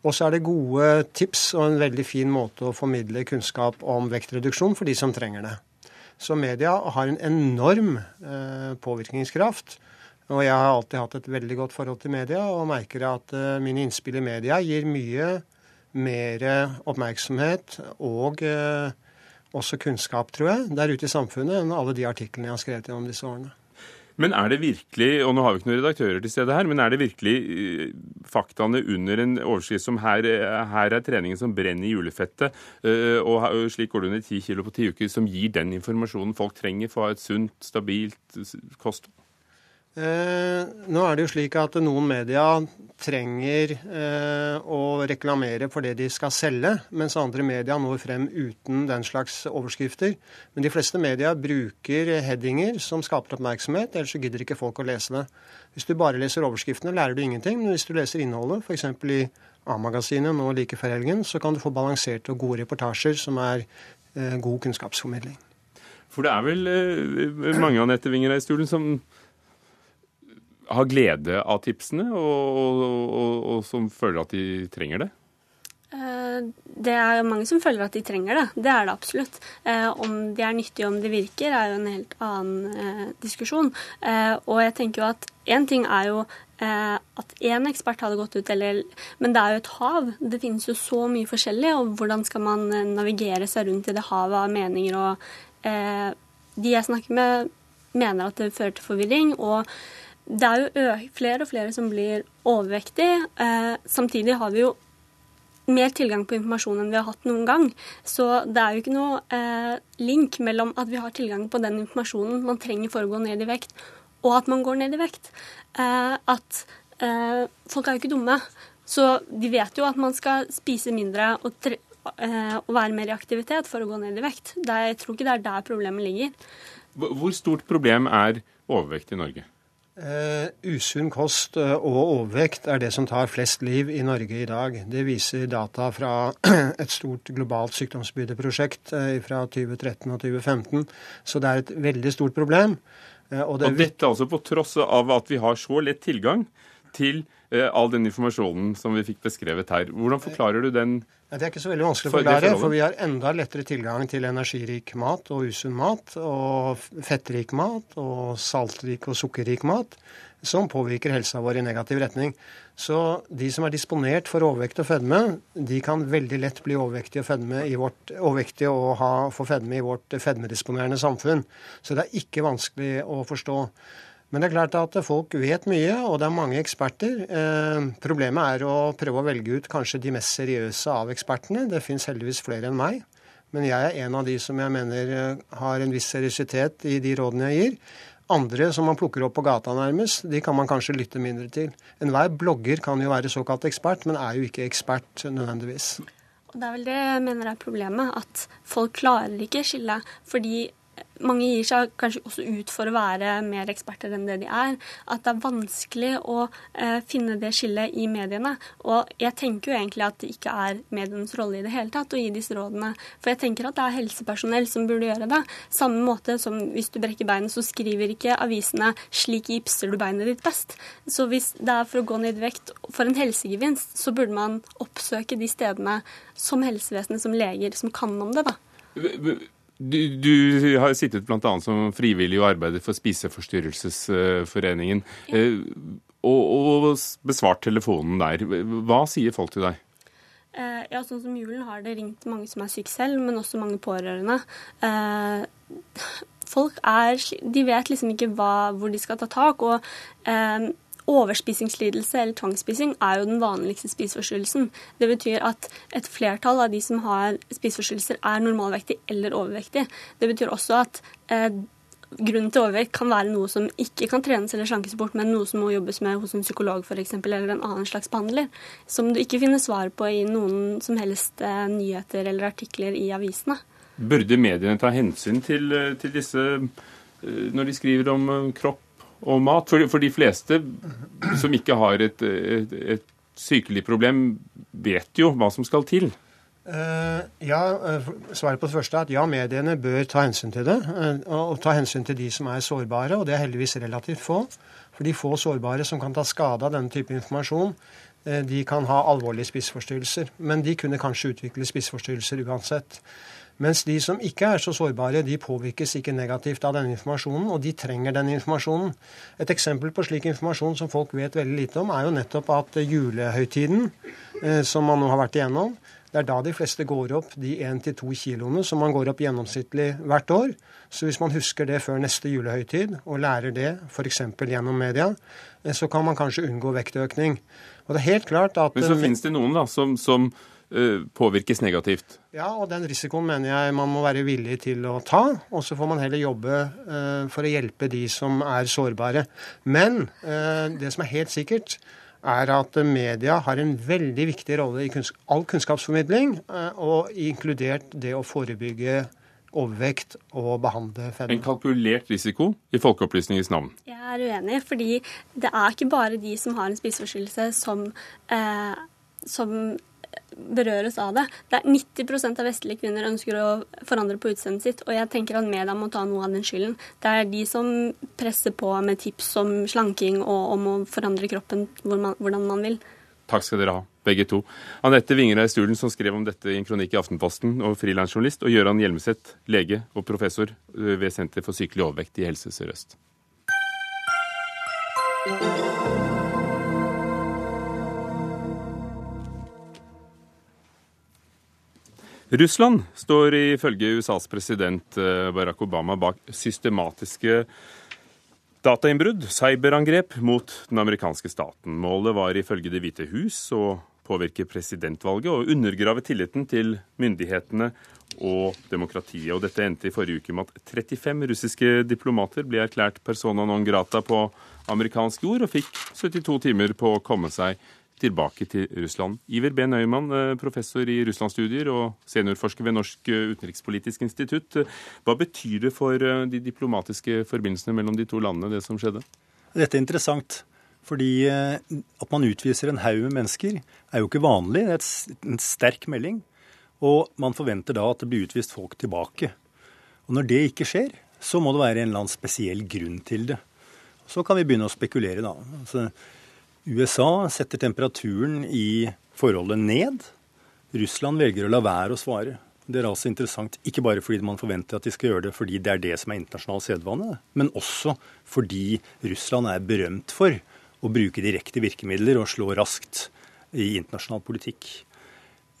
Og så er det gode tips og en veldig fin måte å formidle kunnskap om vektreduksjon for de som trenger det. Så media har en enorm uh, påvirkningskraft. Og jeg har alltid hatt et veldig godt forhold til media, og merker at mine innspill i media gir mye mer oppmerksomhet og eh, også kunnskap, tror jeg, der ute i samfunnet enn alle de artiklene jeg har skrevet gjennom disse årene. Men er det virkelig, og nå har vi ikke noen redaktører til stede her, men er det virkelig eh, faktaene under en overskrift som her, her er treningen som brenner i julefettet, eh, og slik går det under ti kilo på ti uker, som gir den informasjonen folk trenger for å ha et sunt, stabilt kosthold? Eh, nå er det jo slik at noen media trenger eh, å reklamere for det de skal selge, mens andre media når frem uten den slags overskrifter. Men de fleste media bruker headinger som skaper oppmerksomhet, ellers så gidder ikke folk å lese det. Hvis du bare leser overskriftene, lærer du ingenting. Men hvis du leser innholdet, f.eks. i A-magasinet nå like før helgen, så kan du få balanserte og gode reportasjer som er eh, god kunnskapsformidling. For det er vel mange Anette i stolen som har glede av tipsene, og, og, og, og, som føler at de trenger det? Eh, det er mange som føler at de trenger det. Det er det absolutt. Eh, om de er nyttige, om de virker, er jo en helt annen eh, diskusjon. Og jeg tenker jo at én ting er jo at én ekspert hadde gått ut, eller, men det er jo et hav. Det finnes jo så mye forskjellig, og hvordan skal man navigere seg rundt i det havet av meninger? Og de jeg snakker med, mener at det fører til forvirring. og det er jo flere og flere som blir overvektige. Eh, samtidig har vi jo mer tilgang på informasjon enn vi har hatt noen gang. Så det er jo ikke noe eh, link mellom at vi har tilgang på den informasjonen man trenger for å gå ned i vekt, og at man går ned i vekt. Eh, at eh, folk er jo ikke dumme. Så de vet jo at man skal spise mindre og, eh, og være mer i aktivitet for å gå ned i vekt. Det, jeg tror ikke det er der problemet ligger. Hvor stort problem er overvekt i Norge? Uh, usunn kost uh, og overvekt er det som tar flest liv i Norge i dag. Det viser data fra et stort globalt sykdomsbyrdeprosjekt uh, fra 2013 og 2015. Så det er et veldig stort problem. og, det og dette altså på tross av at vi har så lett tilgang til all den informasjonen som vi fikk beskrevet her. Hvordan forklarer du den? Det er ikke så veldig vanskelig å forklare, for vi har enda lettere tilgang til energirik mat og usunn mat, og fettrik mat og saltrik og sukkerrik mat, som påvirker helsa vår i negativ retning. Så de som er disponert for overvekt og fedme, de kan veldig lett bli overvektige og, fedme i vårt, overvektige og ha, få fedme i vårt fedmedisponerende samfunn. Så det er ikke vanskelig å forstå. Men det er klart at folk vet mye, og det er mange eksperter. Eh, problemet er å prøve å velge ut kanskje de mest seriøse av ekspertene. Det fins heldigvis flere enn meg. Men jeg er en av de som jeg mener eh, har en viss seriøsitet i de rådene jeg gir. Andre som man plukker opp på gata nærmest, de kan man kanskje lytte mindre til. Enhver blogger kan jo være såkalt ekspert, men er jo ikke ekspert nødvendigvis. Og Det er vel det jeg mener er problemet, at folk klarer ikke skille. Fordi mange gir seg kanskje også ut for å være mer eksperter enn det de er. At det er vanskelig å eh, finne det skillet i mediene. Og jeg tenker jo egentlig at det ikke er medienes rolle i det hele tatt å gi disse rådene. For jeg tenker at det er helsepersonell som burde gjøre det. Samme måte som hvis du brekker beinet, så skriver ikke avisene 'slik gipser du beinet ditt best'. Så hvis det er for å gå ned i vekt for en helsegevinst, så burde man oppsøke de stedene som helsevesenet, som leger, som kan om det, da. Du, du, har sittet bl.a. som frivillig og arbeidet for Spiseforstyrrelsesforeningen. Ja. Eh, og, og, besvart telefonen der. Hva sier folk til deg? Eh, ja, sånn som julen har det ringt mange som er syke selv, men også mange pårørende. Eh, folk er De vet liksom ikke hva, hvor de skal ta tak. og Overspisingslidelse eller tvangsspising er jo den vanligste spiseforstyrrelsen. Det betyr at et flertall av de som har spiseforstyrrelser, er normalvektig eller overvektig. Det betyr også at eh, grunnen til overvekt kan være noe som ikke kan trenes eller slankes bort, men noe som må jobbes med hos en psykolog f.eks., eller en annen slags behandler, som du ikke finner svar på i noen som helst eh, nyheter eller artikler i avisene. Burde mediene ta hensyn til, eh, til disse eh, når de skriver om kropp og mat. For, for de fleste som ikke har et, et, et sykelig problem, vet jo hva som skal til. Uh, ja, uh, Svaret på det første er at ja, mediene bør ta hensyn til det. Uh, og ta hensyn til de som er sårbare, og det er heldigvis relativt få. For de få sårbare som kan ta skade av denne type informasjon, de kan ha alvorlige spiseforstyrrelser. Men de kunne kanskje utvikle spiseforstyrrelser uansett. Mens de som ikke er så sårbare, de påvirkes ikke negativt av denne informasjonen, og de trenger den informasjonen. Et eksempel på slik informasjon som folk vet veldig lite om, er jo nettopp at julehøytiden, eh, som man nå har vært igjennom, det er da de fleste går opp de 1-2 kiloene som man går opp gjennomsnittlig hvert år. Så hvis man husker det før neste julehøytid, og lærer det f.eks. gjennom media, eh, så kan man kanskje unngå vektøkning. Og det er helt klart at... Men så finnes det noen da, som, som påvirkes negativt. Ja, og den risikoen mener jeg man må være villig til å ta. Og så får man heller jobbe uh, for å hjelpe de som er sårbare. Men uh, det som er helt sikkert, er at media har en veldig viktig rolle i kunns all kunnskapsformidling, og inkludert det å forebygge overvekt og behandle fedme. En kalkulert risiko i folkeopplysningens navn? Jeg er uenig, fordi det er ikke bare de som har en spiseforstyrrelse som, eh, som berøres av det. Det er 90% av vestlige kvinner ønsker å forandre på utseendet sitt, og jeg tenker at media må ta noe av den skylden. Det er de som presser på med tips om slanking og om å forandre kroppen hvordan man vil. Takk skal dere ha, begge to. Anette Vingereid Stulen, som skrev om dette i en kronikk i Aftenposten, og frilansjournalist, og Gøran Hjelmeset, lege og professor ved Senter for sykelig overvekt i Helse Sør-Øst. Russland står ifølge USAs president eh, Barack Obama bak systematiske datainnbrudd, cyberangrep, mot den amerikanske staten. Målet var ifølge Det hvite hus å påvirke presidentvalget og undergrave tilliten til myndighetene og demokratiet. Og dette endte i forrige uke med at 35 russiske diplomater ble erklært persona non grata på amerikansk jord og fikk 72 timer på å komme seg tilbake til Russland. Iver B. Nøyman, eh, professor i russlandsstudier og seniorforsker ved Norsk eh, utenrikspolitisk institutt. Hva betyr det for eh, de diplomatiske forbindelsene mellom de to landene, det som skjedde? Dette er interessant. Fordi at man utviser en haug med mennesker, er jo ikke vanlig. Det er en sterk melding. Og man forventer da at det blir utvist folk tilbake. Og når det ikke skjer, så må det være en eller annen spesiell grunn til det. Så kan vi begynne å spekulere, da. Altså, USA setter temperaturen i forholdet ned. Russland velger å la være å svare. Det er altså interessant ikke bare fordi man forventer at de skal gjøre det fordi det er det som er internasjonal sedvane, men også fordi Russland er berømt for å bruke direkte virkemidler og slå raskt i internasjonal politikk.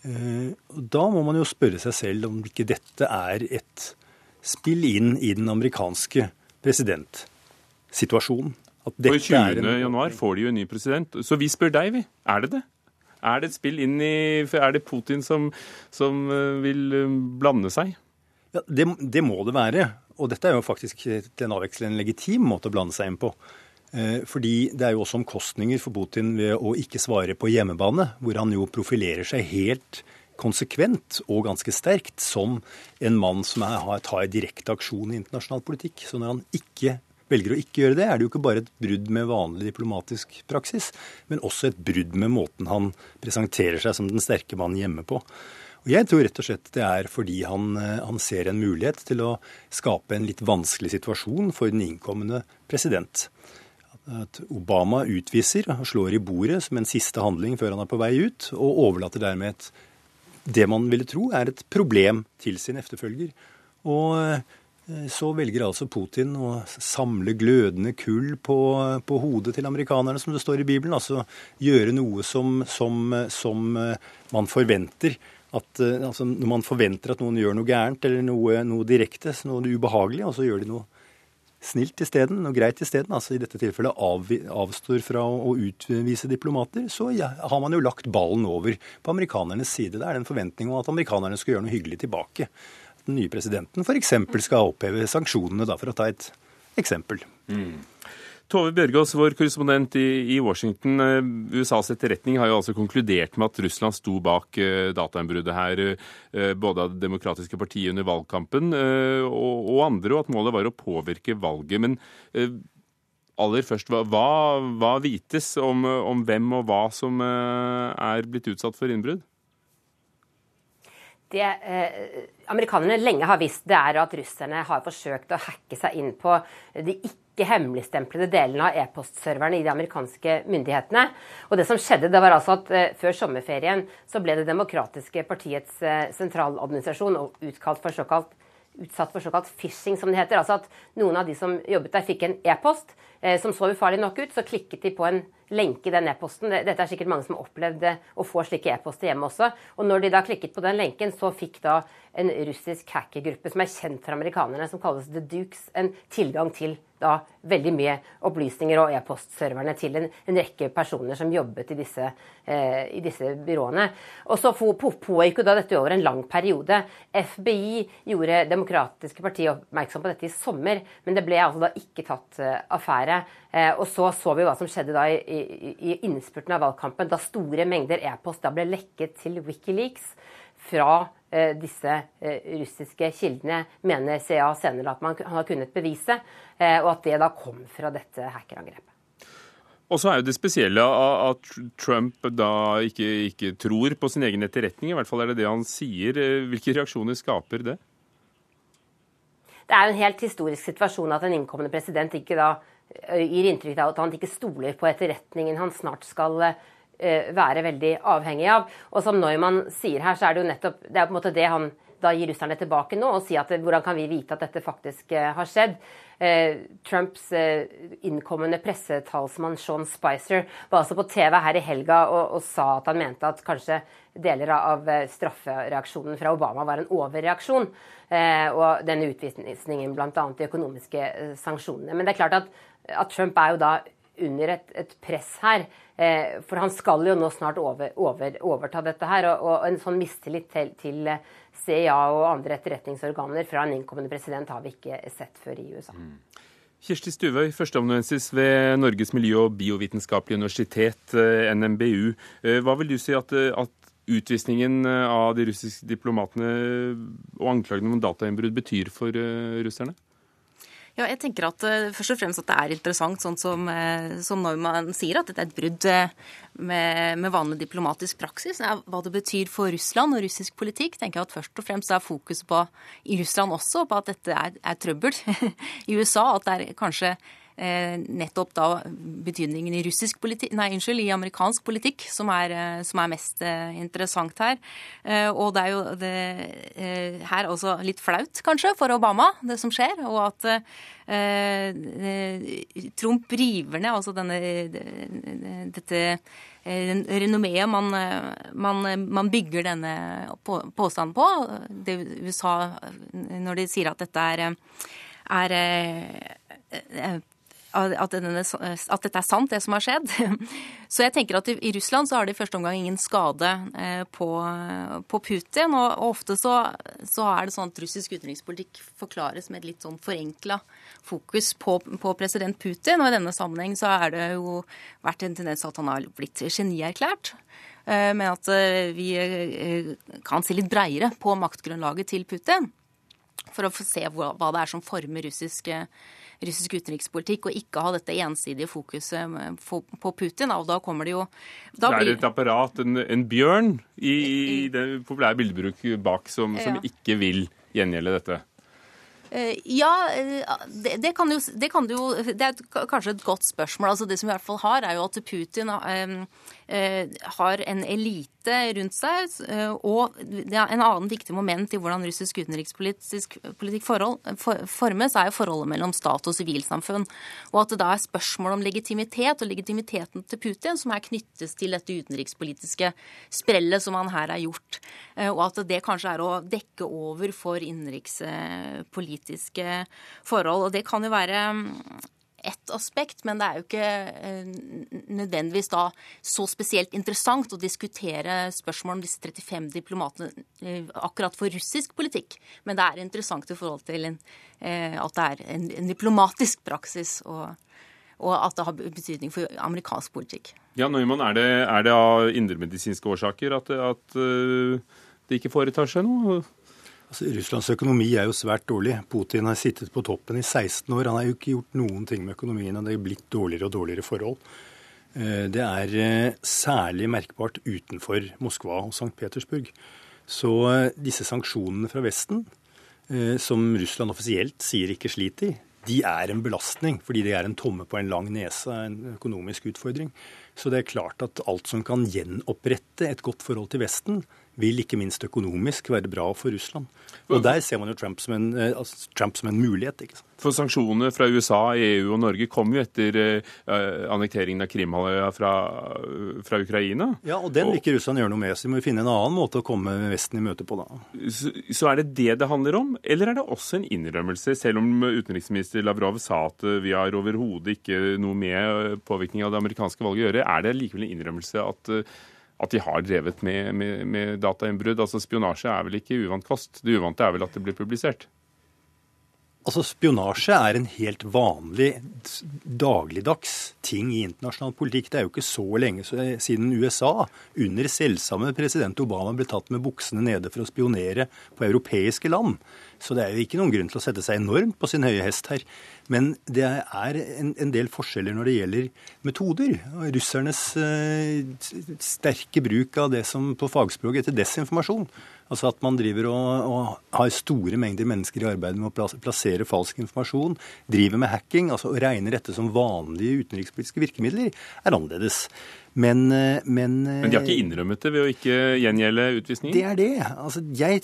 Eh, da må man jo spørre seg selv om ikke dette er et spill inn i den amerikanske presidentsituasjonen. At dette og 20. En... januar får de jo en ny president. Så vi spør deg, vi. Er det det? Er det et spill inn i Er det Putin som, som eh, vil eh, blande seg? Ja, det, det, må det være. Og dette er jo faktisk til en avveksling en legitim måte å blande seg inn på. Eh, fordi det er jo også omkostninger for Putin ved å ikke svare på hjemmebane, hvor han jo profilerer seg helt konsekvent og ganske sterkt som en mann som er, tar direkte aksjon i internasjonal politikk. Så når han ikke velger å ikke gjøre det, er det jo ikke bare et brudd med vanlig diplomatisk praksis, men også et brudd med måten han presenterer seg som den sterke mannen hjemme på. Og Jeg tror rett og slett det er fordi han, eh, han, ser en mulighet til å skape en litt vanskelig situasjon for den innkommende president. At Obama utviser og slår i bordet som en siste handling før han er på vei ut, og overlater dermed et, det man ville tro er et problem til sin efterfølger. Og eh, så velger altså Putin å samle glødende kull på, på, hodet til amerikanerne, som det står i Bibelen. Altså gjøre noe som, som, som eh, man forventer. At, eh, altså, når man forventer at noen gjør noe gærent eller noe, noe direkte, noe ubehagelig, og så gjør de noe snilt isteden, noe greit isteden, altså i dette tilfellet av, avstår fra å, utvise diplomater, så ja, har man jo lagt ballen over på amerikanernes side. Det er en forventning om at amerikanerne skal gjøre noe hyggelig tilbake den nye presidenten f.eks. skal oppheve sanksjonene, da, for å ta et eksempel. Mm. Tove Bjørgaas, vår korrespondent i, Washington. Eh, USAs etterretning har jo altså konkludert med at Russland sto bak uh, datainnbruddet her, uh, både av Det demokratiske partiet under valgkampen og, andre, og at målet var å påvirke valget. Men aller først, hva, hva vites om, om, hvem og hva som er blitt utsatt for innbrudd? Det eh, amerikanerne lenge har visst, det er at russerne har forsøkt å hacke seg inn på de ikke hemmeligstemplede delene av e-postserverne i de amerikanske myndighetene. Og det som skjedde, det var altså at eh, før sommerferien så ble Det demokratiske partiets eh, sentraladministrasjon utkalt for såkalt utsatt for såkalt phishing, som det heter. Altså at noen av de som jobbet der, fikk en e-post som så ufarlig nok ut. Så klikket de på en lenke i den e-posten. Dette er sikkert mange som har opplevd å få slike e-poster hjemme også. Og når de da klikket på den lenken, så fikk da en russisk hackergruppe som er kjent for amerikanerne, som kalles The Dukes, en tilgang til da veldig mye opplysninger og e-postserverne til en, en, rekke personer som jobbet i disse, eh, i disse byråene. Og så pågikk jo da dette over en lang periode. FBI gjorde Demokratiske partier oppmerksom på dette i sommer, men det ble altså da ikke tatt uh, affære. Eh, og så så vi hva som skjedde da i, i, i innspurten av valgkampen, da store mengder e-post da ble lekket til Wikileaks fra eh, disse eh, russiske kildene, mener CA senere at man har kunnet bevise, og at det da kom fra dette hackerangrepet. Og så er jo det spesielle at Trump da ikke, ikke, tror på sin egen etterretning. I hvert fall er det det han sier. Hvilke reaksjoner skaper det? Det er jo en helt historisk situasjon at en innkommende president ikke da gir inntrykk av at han ikke stoler på etterretningen han snart skal Eh, være veldig avhengig av. Og som Neumann sier her, så er det jo nettopp det er på en måte det han da gir russerne tilbake nå, og si at hvordan kan vi vite at dette faktisk har skjedd? Trumps innkommende pressetalsmann Sean Spicer var altså på TV her i helga og, og sa at han mente at kanskje deler av straffereaksjonen fra Obama var en overreaksjon. og denne utvisningen bl.a. de økonomiske sanksjonene. Men det er klart at, at Trump er jo da under et, et press her. Eh, for han skal jo nå snart over, over, overta dette her. Og, og, en sånn mistillit til, til, CIA og andre etterretningsorganer fra en innkommende president har vi ikke sett før i USA. Mm. Kirsti Stuvøy, førsteamanuensis ved Norges miljø- og biovitenskapelige universitet, eh, NMBU. Eh, hva vil du si at, at utvisningen av de russiske diplomatene og anklagene om datainnbrudd betyr for russerne? Ja, jeg tenker at uh, først og fremst at det er interessant, sånn som, uh, som man sier at dette er et brudd uh, med, med, vanlig diplomatisk praksis. hva det betyr for Russland og russisk politikk, tenker jeg at først og fremst er fokus på i Russland også på at dette er, er trøbbel. I USA at det er kanskje Eh, nettopp da betydningen i politikk, nei, unnskyld, i amerikansk politikk som er, eh, som er mest eh, interessant her. Og det er jo det, her også litt flaut, kanskje, for Obama, det som skjer. Og at Trump river ned altså denne, dette renommeet man, man, man, bygger denne påstanden på. Det USA, når de sier at dette er, er at, denne, at, dette er sant, det som har skjedd. Så jeg tenker at i Russland så har det i første omgang ingen skade eh, på, på Putin. Og, ofte så, så, er det sånn at russisk utenrikspolitikk forklares med et litt sånn forenkla fokus på, på, president Putin. Og i denne sammenheng så er det jo vært en tendens at han har blitt genierklært. Eh, men at eh, vi kan se litt breiere på maktgrunnlaget til Putin. For å se hva det er som former russisk russisk utenrikspolitikk, og ikke ha dette ensidige fokuset på Putin. Og da kommer det jo Det er et apparat, en, en bjørn, i, i det populære bildebruk bak, som, som ikke vil gjengjelde dette? Eh, ja, eh, det, det, kan jo, det, kan jo, det er kanskje et godt spørsmål. Altså det som vi i hvert fall har, er jo at Putin um, har en elite rundt seg. Og en annen viktig moment i hvordan russisk utenrikspolitisk politikk forhold, for, formes, er jo forholdet mellom stat og sivilsamfunn. Og at det da er spørsmål om legitimitet og legitimiteten til Putin som er knyttes til dette utenrikspolitiske sprellet som han her har gjort. Og at det kanskje er å dekke over for innenrikspolitiske forhold. Og det kan jo være mm, ett aspekt, men det er jo ikke eh, nødvendigvis da så spesielt interessant å diskutere spørsmål om disse 35 diplomatene eh, akkurat for russisk politikk. Men det er interessant i forhold til en, eh, at det er en, en diplomatisk praksis. og og at det har betydning for amerikansk politikk. Ja, Neumann, Er det, er det av indremedisinske årsaker at, at det ikke foretar seg noe? Altså, Russlands økonomi er jo svært dårlig. Putin har sittet på toppen i 16 år. Han har jo ikke gjort noen ting med økonomien, og det er blitt dårligere og dårligere forhold. Eh, det er eh, særlig merkbart utenfor Moskva og St. Petersburg. Så eh, disse sanksjonene fra Vesten, som Russland offisielt sier ikke sliter i, de er en belastning, fordi det er en tomme på en lang nese, en økonomisk utfordring. Så det er klart at alt som kan gjenopprette et godt forhold til Vesten, vil ikke minst økonomisk være bra for Russland. Og der ser man jo Trump som en, eh, altså Trump som en mulighet. ikke sant? For sanksjonene fra USA, EU og Norge kom jo etter uh, annekteringen av Krimhalvøya fra, fra, Ukraina. Ja, og den vil ikke Russland gjøre noe med, så vi må finne en annen måte å komme Vesten i møte på da. Så, så, er det det det handler om, eller er det også en innrømmelse, selv om utenriksminister Lavrov sa at vi har overhodet ikke noe med påvirkning av det amerikanske valget å gjøre, er det likevel en innrømmelse at at de har drevet med, med, med datainnbrudd. Altså Spionasje er vel ikke uvant kost. Det uvante er vel at det blir publisert? Altså, Spionasje er en helt vanlig dagligdags ting i internasjonal politikk. Det er jo ikke så lenge siden USA, under selvsamme president Obama, ble tatt med buksene nede for å spionere på europeiske land. Så det er jo ikke noen grunn til å sette seg enormt på sin høye hest her. Men det er en, en del forskjeller når det gjelder metoder. Russernes eh, sterke bruk av det som på fagspråk heter desinformasjon. Altså at man driver og, og har store mengder mennesker i arbeid med å plassere falsk informasjon, driver med hacking, altså og regner dette som vanlige utenrikspolitiske virkemidler, er annerledes. Men, eh, men, men de har ikke eh, innrømmet det ved å ikke gjengjelde utvisningen? Det er det. Altså, jeg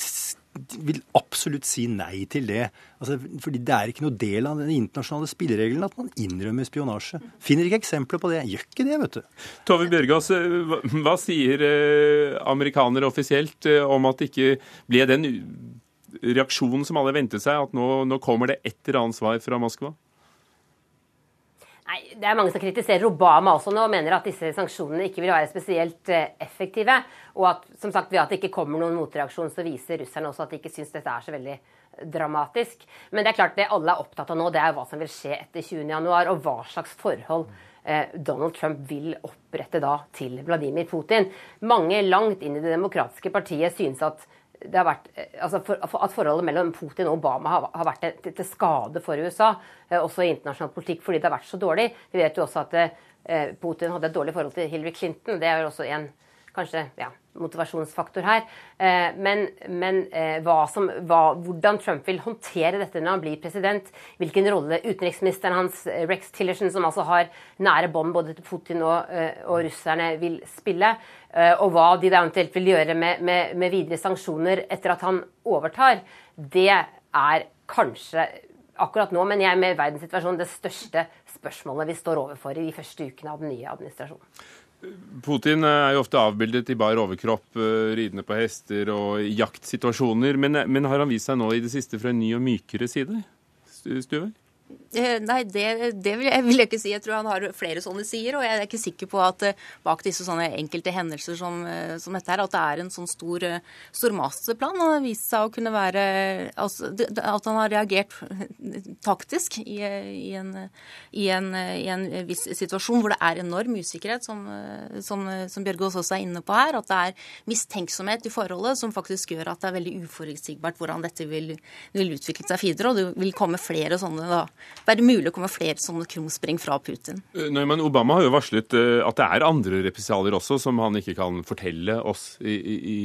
vil absolutt si nei til det. Altså, fordi det er ikke noe del av den internasjonale spilleregelen at man innrømmer spionasje. Finner ikke eksempler på det. Gjør ikke det, vet du. Tove Bjørgaas, hva, sier eh, amerikanere offisielt eh, om at det ikke ble den reaksjonen som alle ventet seg, at nå, nå kommer det et eller annet svar fra Moskva? Nei, Det er mange som kritiserer Obama også nå og mener at disse sanksjonene ikke vil være spesielt eh, effektive. Og at som sagt, ved at det ikke kommer noen motreaksjon, så viser russerne også at de ikke syns dette er så veldig dramatisk. Men det er klart det alle er opptatt av nå, det er hva som vil skje etter 20.1, og hva slags forhold eh, Donald Trump vil opprette da til Vladimir Putin. Mange langt inn i det demokratiske partiet synes at vært, eh, altså for, at forholdet mellom Putin og Obama har, har vært til, til, skade for USA, eh, også i internasjonal politikk, fordi det har vært så dårlig. Vi vet jo også at eh, Putin hadde et dårlig forhold til Hillary Clinton. Det er jo også en kanskje ja, motivasjonsfaktor her. Eh, men, men eh, hva som, hva, hvordan Trump vil håndtere dette når han blir president, hvilken rolle utenriksministeren hans, eh, Rex Tillerson, som altså har nære bånd både til Putin og, og, russerne, vil spille, og hva de da eventuelt vil gjøre med, med, med videre sanksjoner etter at han overtar, det er kanskje akkurat nå, men jeg med verdenssituasjonen det største spørsmålet vi står overfor i de første ukene av den nye administrasjonen. Putin er jo ofte avbildet i bar overkropp, eh, ridende på hester og jaktsituasjoner. Men, men har han vist seg nå i det siste fra en ny og mykere side? Stuve? Eh, nei, det, det vil, jeg, vil, jeg, ikke si. Jeg tror han har flere sånne sider. Og jeg er ikke sikker på at uh, bak disse sånne enkelte hendelser som, uh, som, dette her, at det er en sånn stor, stor masterplan. Han har vist seg å kunne være altså, At han har reagert taktisk i, i, en, i, en, i, en, viss situasjon hvor det er enorm usikkerhet, som, som, som Bjørgaas også er inne på her. At det er mistenksomhet i forholdet som faktisk gjør at det er veldig uforutsigbart hvordan dette vil, vil utvikle seg videre. Og det vil komme flere sånne da, være mulig å komme flere sånne krumspring fra Putin. Eh, nei, men Obama har jo varslet eh, at det er andre represalier også som han ikke kan fortelle oss i, i,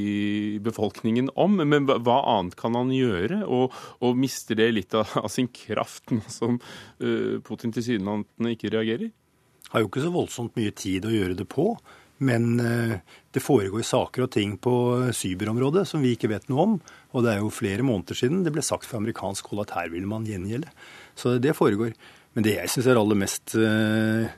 befolkningen om. Men hva annet kan han gjøre? Og, og mister det litt av, av sin kraft nå som uh, Putin tilsynelatende ikke reagerer? Har jo ikke så voldsomt mye tid å gjøre det på. Men det foregår saker og ting på cyberområdet som vi ikke vet noe om. Og det er jo flere måneder siden det ble sagt fra amerikansk hold at her vil man gjengjelde. Så det foregår. Men det jeg syns er aller mest uh,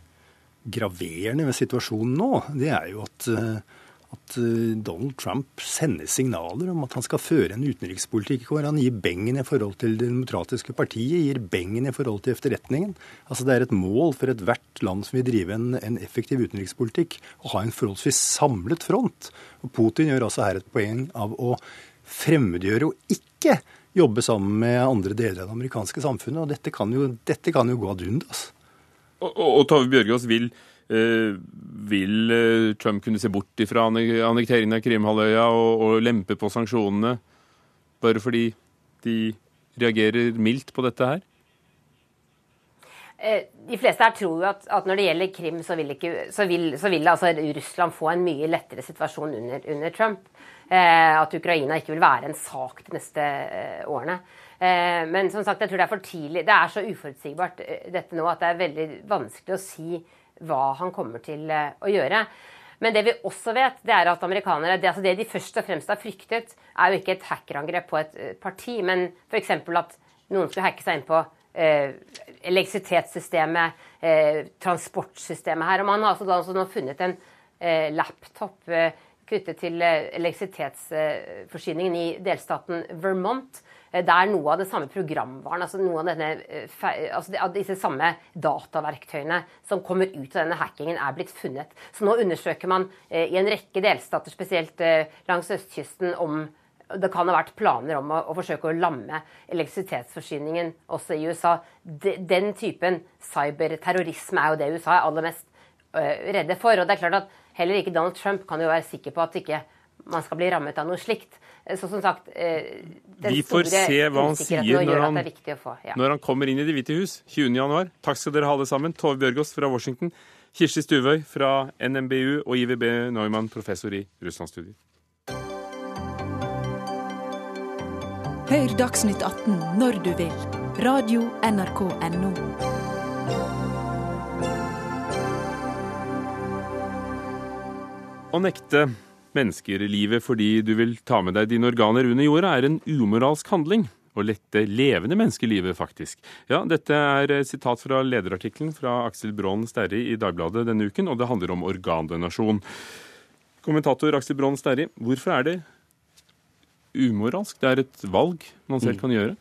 graverende ved situasjonen nå, det er jo at, uh, at uh, Donald Trump sender signaler om at han skal føre en utenrikspolitikk hvor han gir bengen i forhold til Det demokratiske partiet, gir bengen i forhold til efterretningen. Altså Det er et mål for ethvert land som vil drive en, en effektiv utenrikspolitikk, å ha en forholdsvis samlet front. Og Putin gjør altså her et poeng av å fremmedgjøre og ikke jobbe sammen med andre deler av det amerikanske samfunnet. Og dette kan jo, dette kan jo gå ad undas. Og, og, og Tove Bjørgaas vil, eh, vil eh, Trump kunne se bort fra annekteringen av Krimhalvøya og, og lempe på sanksjonene bare fordi de reagerer mildt på dette her? Eh, de fleste her tror jo at, at, når det gjelder Krim, så vil, ikke, så vil, så vil altså Russland få en mye lettere situasjon under, under Trump. Eh, at Ukraina ikke vil være en sak de neste eh, årene. Eh, men som sagt, jeg tror det er for tidlig. Det er så uforutsigbart eh, dette nå at det er veldig vanskelig å si hva han kommer til eh, å gjøre. Men det vi også vet, det er at amerikanere det, altså det de først og fremst har fryktet, er jo ikke et hackerangrep på et parti, men f.eks. at noen skulle hacke seg inn på elektrisitetssystemet, eh, transportsystemet her. Og man har altså da funnet en eh, laptop eh, knyttet til eh, elektrisitetsforsyningen i delstaten Vermont. Eh, der noe av det samme programvaren, altså noe av, denne, altså disse samme dataverktøyene som kommer ut av denne hackingen, er blitt funnet. Så nå undersøker man i en rekke delstater, spesielt langs østkysten, om det kan ha vært planer om å, å forsøke å lamme elektrisitetsforsyningen også i USA. De, den typen cyberterrorisme er jo det USA er aller mest uh, redde for. Og det er klart at heller ikke Donald Trump kan jo være sikker på at ikke man skal bli rammet av noe slikt. Så som sagt, den Vi får se hva han sier når han, få, ja. når han, kommer inn i Det hvite hus 20.1. Takk skal dere ha alle sammen. Tove Bjørgaas fra Washington, Kirsti Stuvøy fra NMBU og IVB Neumann, professor i russlandsstudier. Hør Dagsnytt 18 når du vil. Radio NRK Radio.nrk.no. Å nekte mennesker livet fordi du vil ta med deg dine organer under jorda, er en umoralsk handling. Å lette levende menneskelivet, faktisk. Ja, Dette er et sitat fra lederartikkelen fra Aksel Braan Sterri i Dagbladet denne uken, og det handler om organdonasjon. Kommentator Aksel Braan Sterri, hvorfor er det umoralsk. Det er et valg man selv mm. kan gjøre.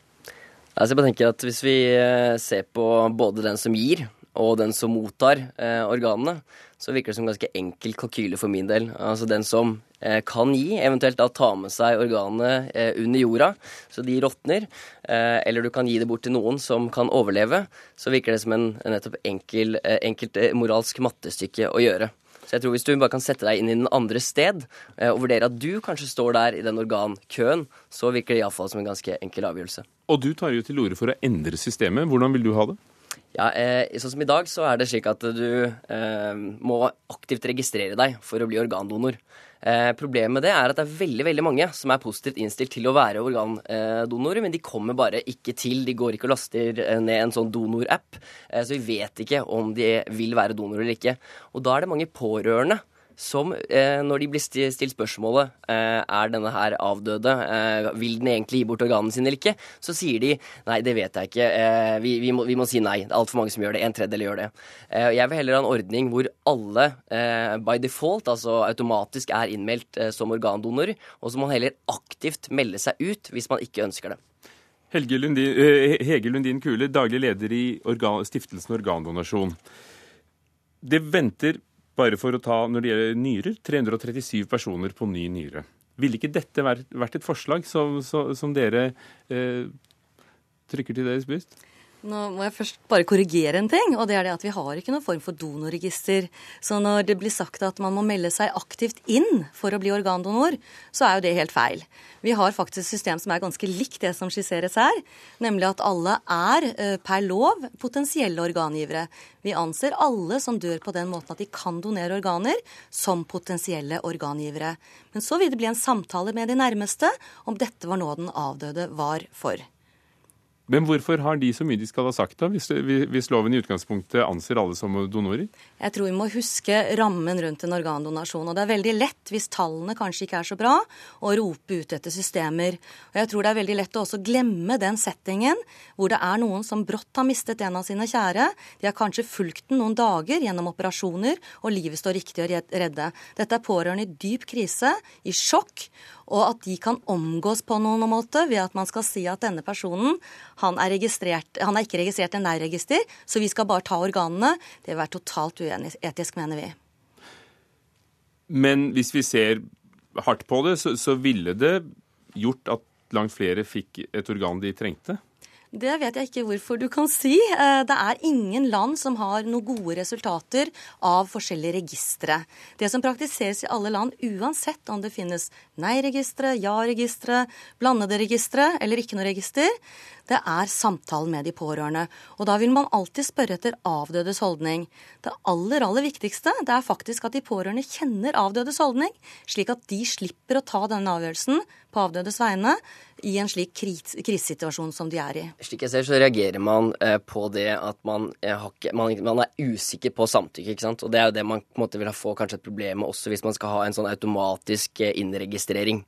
Altså jeg bare tenker at Hvis vi eh, ser på både den som gir og den som mottar eh, organene, så virker det som ganske enkel kalkyle for min del. Altså Den som eh, kan gi, eventuelt da ta med seg organene eh, under jorda, så de råtner, eh, eller du kan gi det bort til noen som kan overleve, så virker det som en, en nettopp enkel, eh, enkelt moralsk mattestykke å gjøre. Så jeg tror hvis du bare kan sette deg inn i den andre sted, eh, og vurdere at du kanskje står der i den organkøen, så virker det iallfall som en ganske enkel avgjørelse. Og du tar jo til orde for å endre systemet. Hvordan vil du ha det? Ja, eh, Sånn som i dag, så er det slik at du eh, må aktivt registrere deg for å bli organdonor. Eh, problemet med det er at det er veldig veldig mange som er positivt innstilt til å være organdonorer, men de kommer bare ikke til. De går ikke og laster eh, ned en sånn donorapp, eh, så vi vet ikke om de vil være donorer eller ikke. Og da er det mange pårørende som eh, når de blir stilt spørsmålet eh, er denne her avdøde, eh, vil den egentlig gi bort organene sine eller ikke, så sier de nei, det vet jeg ikke, eh, vi, vi, må, vi, må, si nei. Det er altfor mange som gjør det. En tredjedel gjør det. Eh, jeg vil heller ha en ordning hvor alle eh, by default, altså automatisk, er innmeldt som organdonor, og så må man heller aktivt melde seg ut hvis man ikke ønsker det. Helge Lundin, Hege Lundin Kule, daglig leder i organ, Stiftelsen Organdonasjon. Det venter bare for å ta når det gjelder nyrer, 337 personer på ny nyre. Ville ikke dette vært et forslag som, som dere eh, trykker til deres bryst? Nå må jeg først bare korrigere en ting, og det er det at vi har ikke noen form for donorregister. Så når det blir sagt at man må melde seg aktivt inn for å bli organdonor, så er jo det helt feil. Vi har faktisk et system som er ganske likt det som skisseres her, nemlig at alle er eh, per lov potensielle organgivere. Vi anser alle som dør på den måten at de kan donere organer, som potensielle organgivere. Men så vil det bli en samtale med de nærmeste om dette var noe den avdøde var for. Men hvorfor har de så mye de skal ha sagt, da, hvis, hvis, loven i utgangspunktet anser alle som donorer? Jeg tror vi må huske rammen rundt en organdonasjon. Og det er veldig lett, hvis tallene kanskje ikke er så bra, å rope ut etter systemer. Og jeg tror det er veldig lett å også glemme den settingen hvor det er noen som brått har mistet en av sine kjære. De har kanskje fulgt den noen dager gjennom operasjoner, og livet står riktig å redde. Dette er pårørende i dyp krise, i sjokk og at de kan omgås på noen måte ved at man skal si at denne personen han er, han er ikke registrert i nærregister, så vi skal bare ta organene. Det vil være totalt uetisk, mener vi. Men hvis vi ser hardt på det, så, så ville det gjort at langt flere fikk et organ de trengte? Det vet jeg ikke hvorfor du kan si. Eh, det er ingen land som har noen gode resultater av forskjellige registre. Det som praktiseres i alle land, uansett om det finnes nei-registre, ja-registre, blandede registre eller ikke noe register, det er samtalen med de pårørende. Og da vil man alltid spørre etter avdødes holdning. Det aller, aller viktigste det er faktisk at de pårørende kjenner avdødes holdning, slik at de slipper å ta denne avgjørelsen på avdødes vegne i en slik kris krisesituasjon som de er i. Slik jeg ser, så reagerer man eh, på det at man, eh, ikke, man, man, er usikker på samtykke. ikke sant? Og det er jo det man på en måte vil få kanskje et problem med også hvis man skal ha en sånn automatisk eh, innregistrering.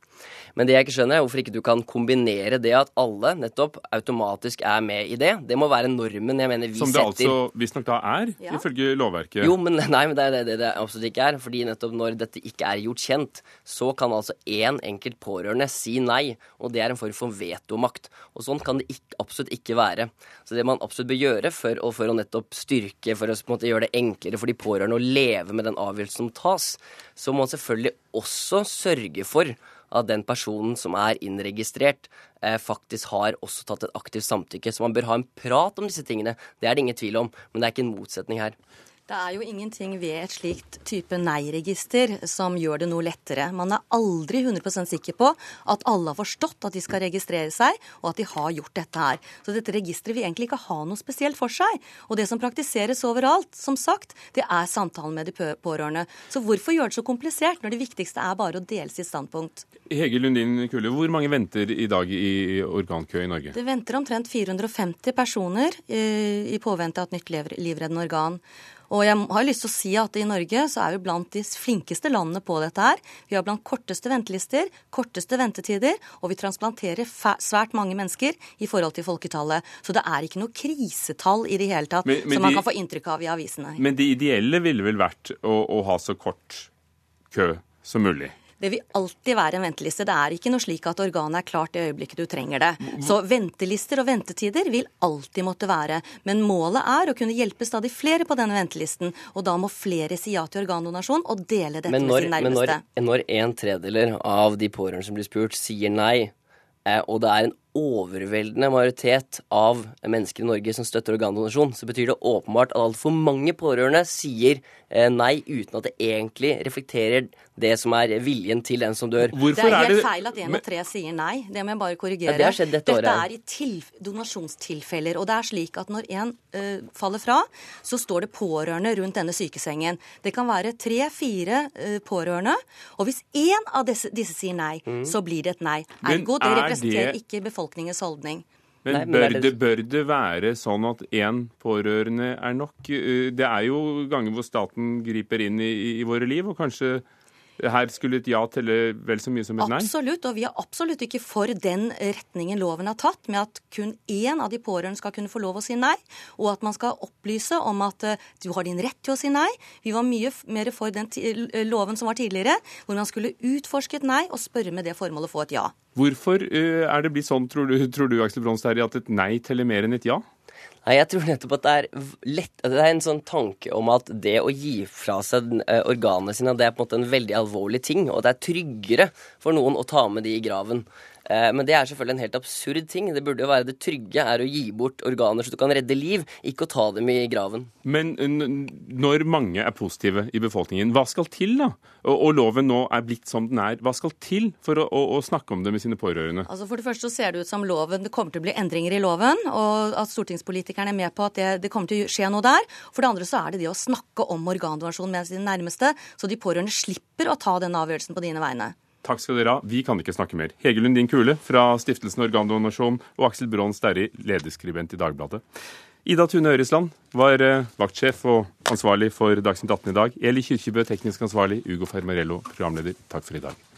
Men det jeg ikke skjønner, er hvorfor ikke du kan kombinere det at alle nettopp automatisk er med i det. Det må være normen jeg mener vi setter. Som det setter. altså visstnok da er, ja. ifølge lovverket? Jo, men nei, men det er det det absolutt ikke er. fordi nettopp når dette ikke er gjort kjent, så kan altså én enkelt pårørende si nei. Og det er en form for vetomakt. Og sånn kan det ikke, absolutt ikke være. Så det man absolutt bør gjøre for, for å nettopp styrke, for å måte, gjøre det enklere for de pårørende å leve med den avgjørelsen som tas, så må man selvfølgelig også sørge for at den personen som er innregistrert, eh, faktisk har også tatt et aktivt samtykke. Så man bør ha en prat om disse tingene. Det er det ingen tvil om, men det er ikke en motsetning her. Det er jo ingenting ved et slikt type nei-register som gjør det noe lettere. Man er aldri 100% sikker på at alle har forstått at de skal registrere seg, og at de har gjort dette her. Så dette registeret vil egentlig ikke ha noe spesielt for seg. Og det som praktiseres overalt, som sagt, det er samtalen med de pårørende. Så hvorfor gjøre det så komplisert når det viktigste er bare å dele sitt standpunkt? Hege Lundin Kulle, hvor mange venter i dag i organkø i Norge? Det venter omtrent 450 personer eh, i påvente av et nytt livreddende organ. Og jeg har lyst til å si at i Norge så er vi blant de flinkeste landene på dette her. Vi har blant korteste ventelister, korteste ventetider, og vi transplanterer svært mange mennesker i forhold til folketallet. Så det er ikke noe krisetall i det hele tatt men, men som man de, kan få inntrykk av i avisene. Men det ideelle ville vel vært å, å ha så kort kø som mulig? Det vil alltid være en venteliste. Det er ikke noe slik at organet er klart i øyeblikket du trenger det. Så ventelister og ventetider vil alltid måtte være. Men målet er å kunne hjelpe stadig flere på denne ventelisten. Og da må flere si ja til organdonasjon og dele dette når, med sin nærmeste. Men når, når en tredjedel av de pårørende som blir spurt, sier nei, eh, og det er en overveldende majoritet av mennesker i Norge som støtter organdonasjon, så betyr det åpenbart at altfor mange pårørende sier eh, nei uten at det egentlig reflekterer det som er viljen til den som dør. Hvorfor det er helt er feil at én av tre sier nei. Det må jeg bare korrigere. Ja, det har skjedd dette, dette er i donasjonstilfeller. Og det er slik at når en uh, faller fra, så står det pårørende rundt denne sykesengen. Det kan være tre-fire uh, pårørende. Og hvis én av disse, disse sier nei, mm. så blir det et nei. Ergo, det representerer det... ikke befolkningens holdning. Men, Nei, men bør, det, bør, det, være sånn at én pårørende er nok? Det er jo ganger hvor staten griper inn i, i våre liv, og kanskje her skulle et ja telle vel så mye som et nei? Absolutt, og vi er absolutt ikke for den retningen loven har tatt, med at kun én av de pårørende skal kunne få lov å si nei, og at man skal opplyse om at uh, du har din rett til å si nei. Vi var mye mer for den loven som var tidligere, hvor man skulle utforske et nei og spørre med det formålet å få et ja. Hvorfor uh, er det blitt sånn, tror du, tror du Aksel Bronstad, at et nei teller mer enn et ja? Nei, Jeg tror nettopp at det er lett Det er en sånn tanke om at det å gi fra seg eh, organene sine, det er på en måte en veldig alvorlig ting. Og det er tryggere for noen å ta med de i graven. Eh, men det er selvfølgelig en helt absurd ting. Det burde jo være det trygge er å gi bort organer så du kan redde liv, ikke å ta dem i graven. Men når mange er positive i befolkningen, hva skal til da? Og, og loven nå er blitt som den er. Hva skal til for å, å, å, snakke om det med sine pårørende? Altså For det første så ser det ut som loven, det kommer til å bli endringer i loven, og at stortingspolitikerne er med på at det, det kommer til å skje noe der. For det andre så er det det å snakke om organdonasjon med sine nærmeste, så de pårørende slipper å ta den avgjørelsen på dine vegne. Takk skal dere ha. Vi kan ikke snakke mer. Hege Lundin Kule fra Stiftelsen Organdonasjon og Aksel Braan Sterri, lederskribent i Dagbladet. Ida Tune Øresland var eh, vaktsjef og ansvarlig for Dagsnytt 18 i dag. Eli Kyrkjebø teknisk ansvarlig. Ugo Fermarello programleder. Takk for i dag.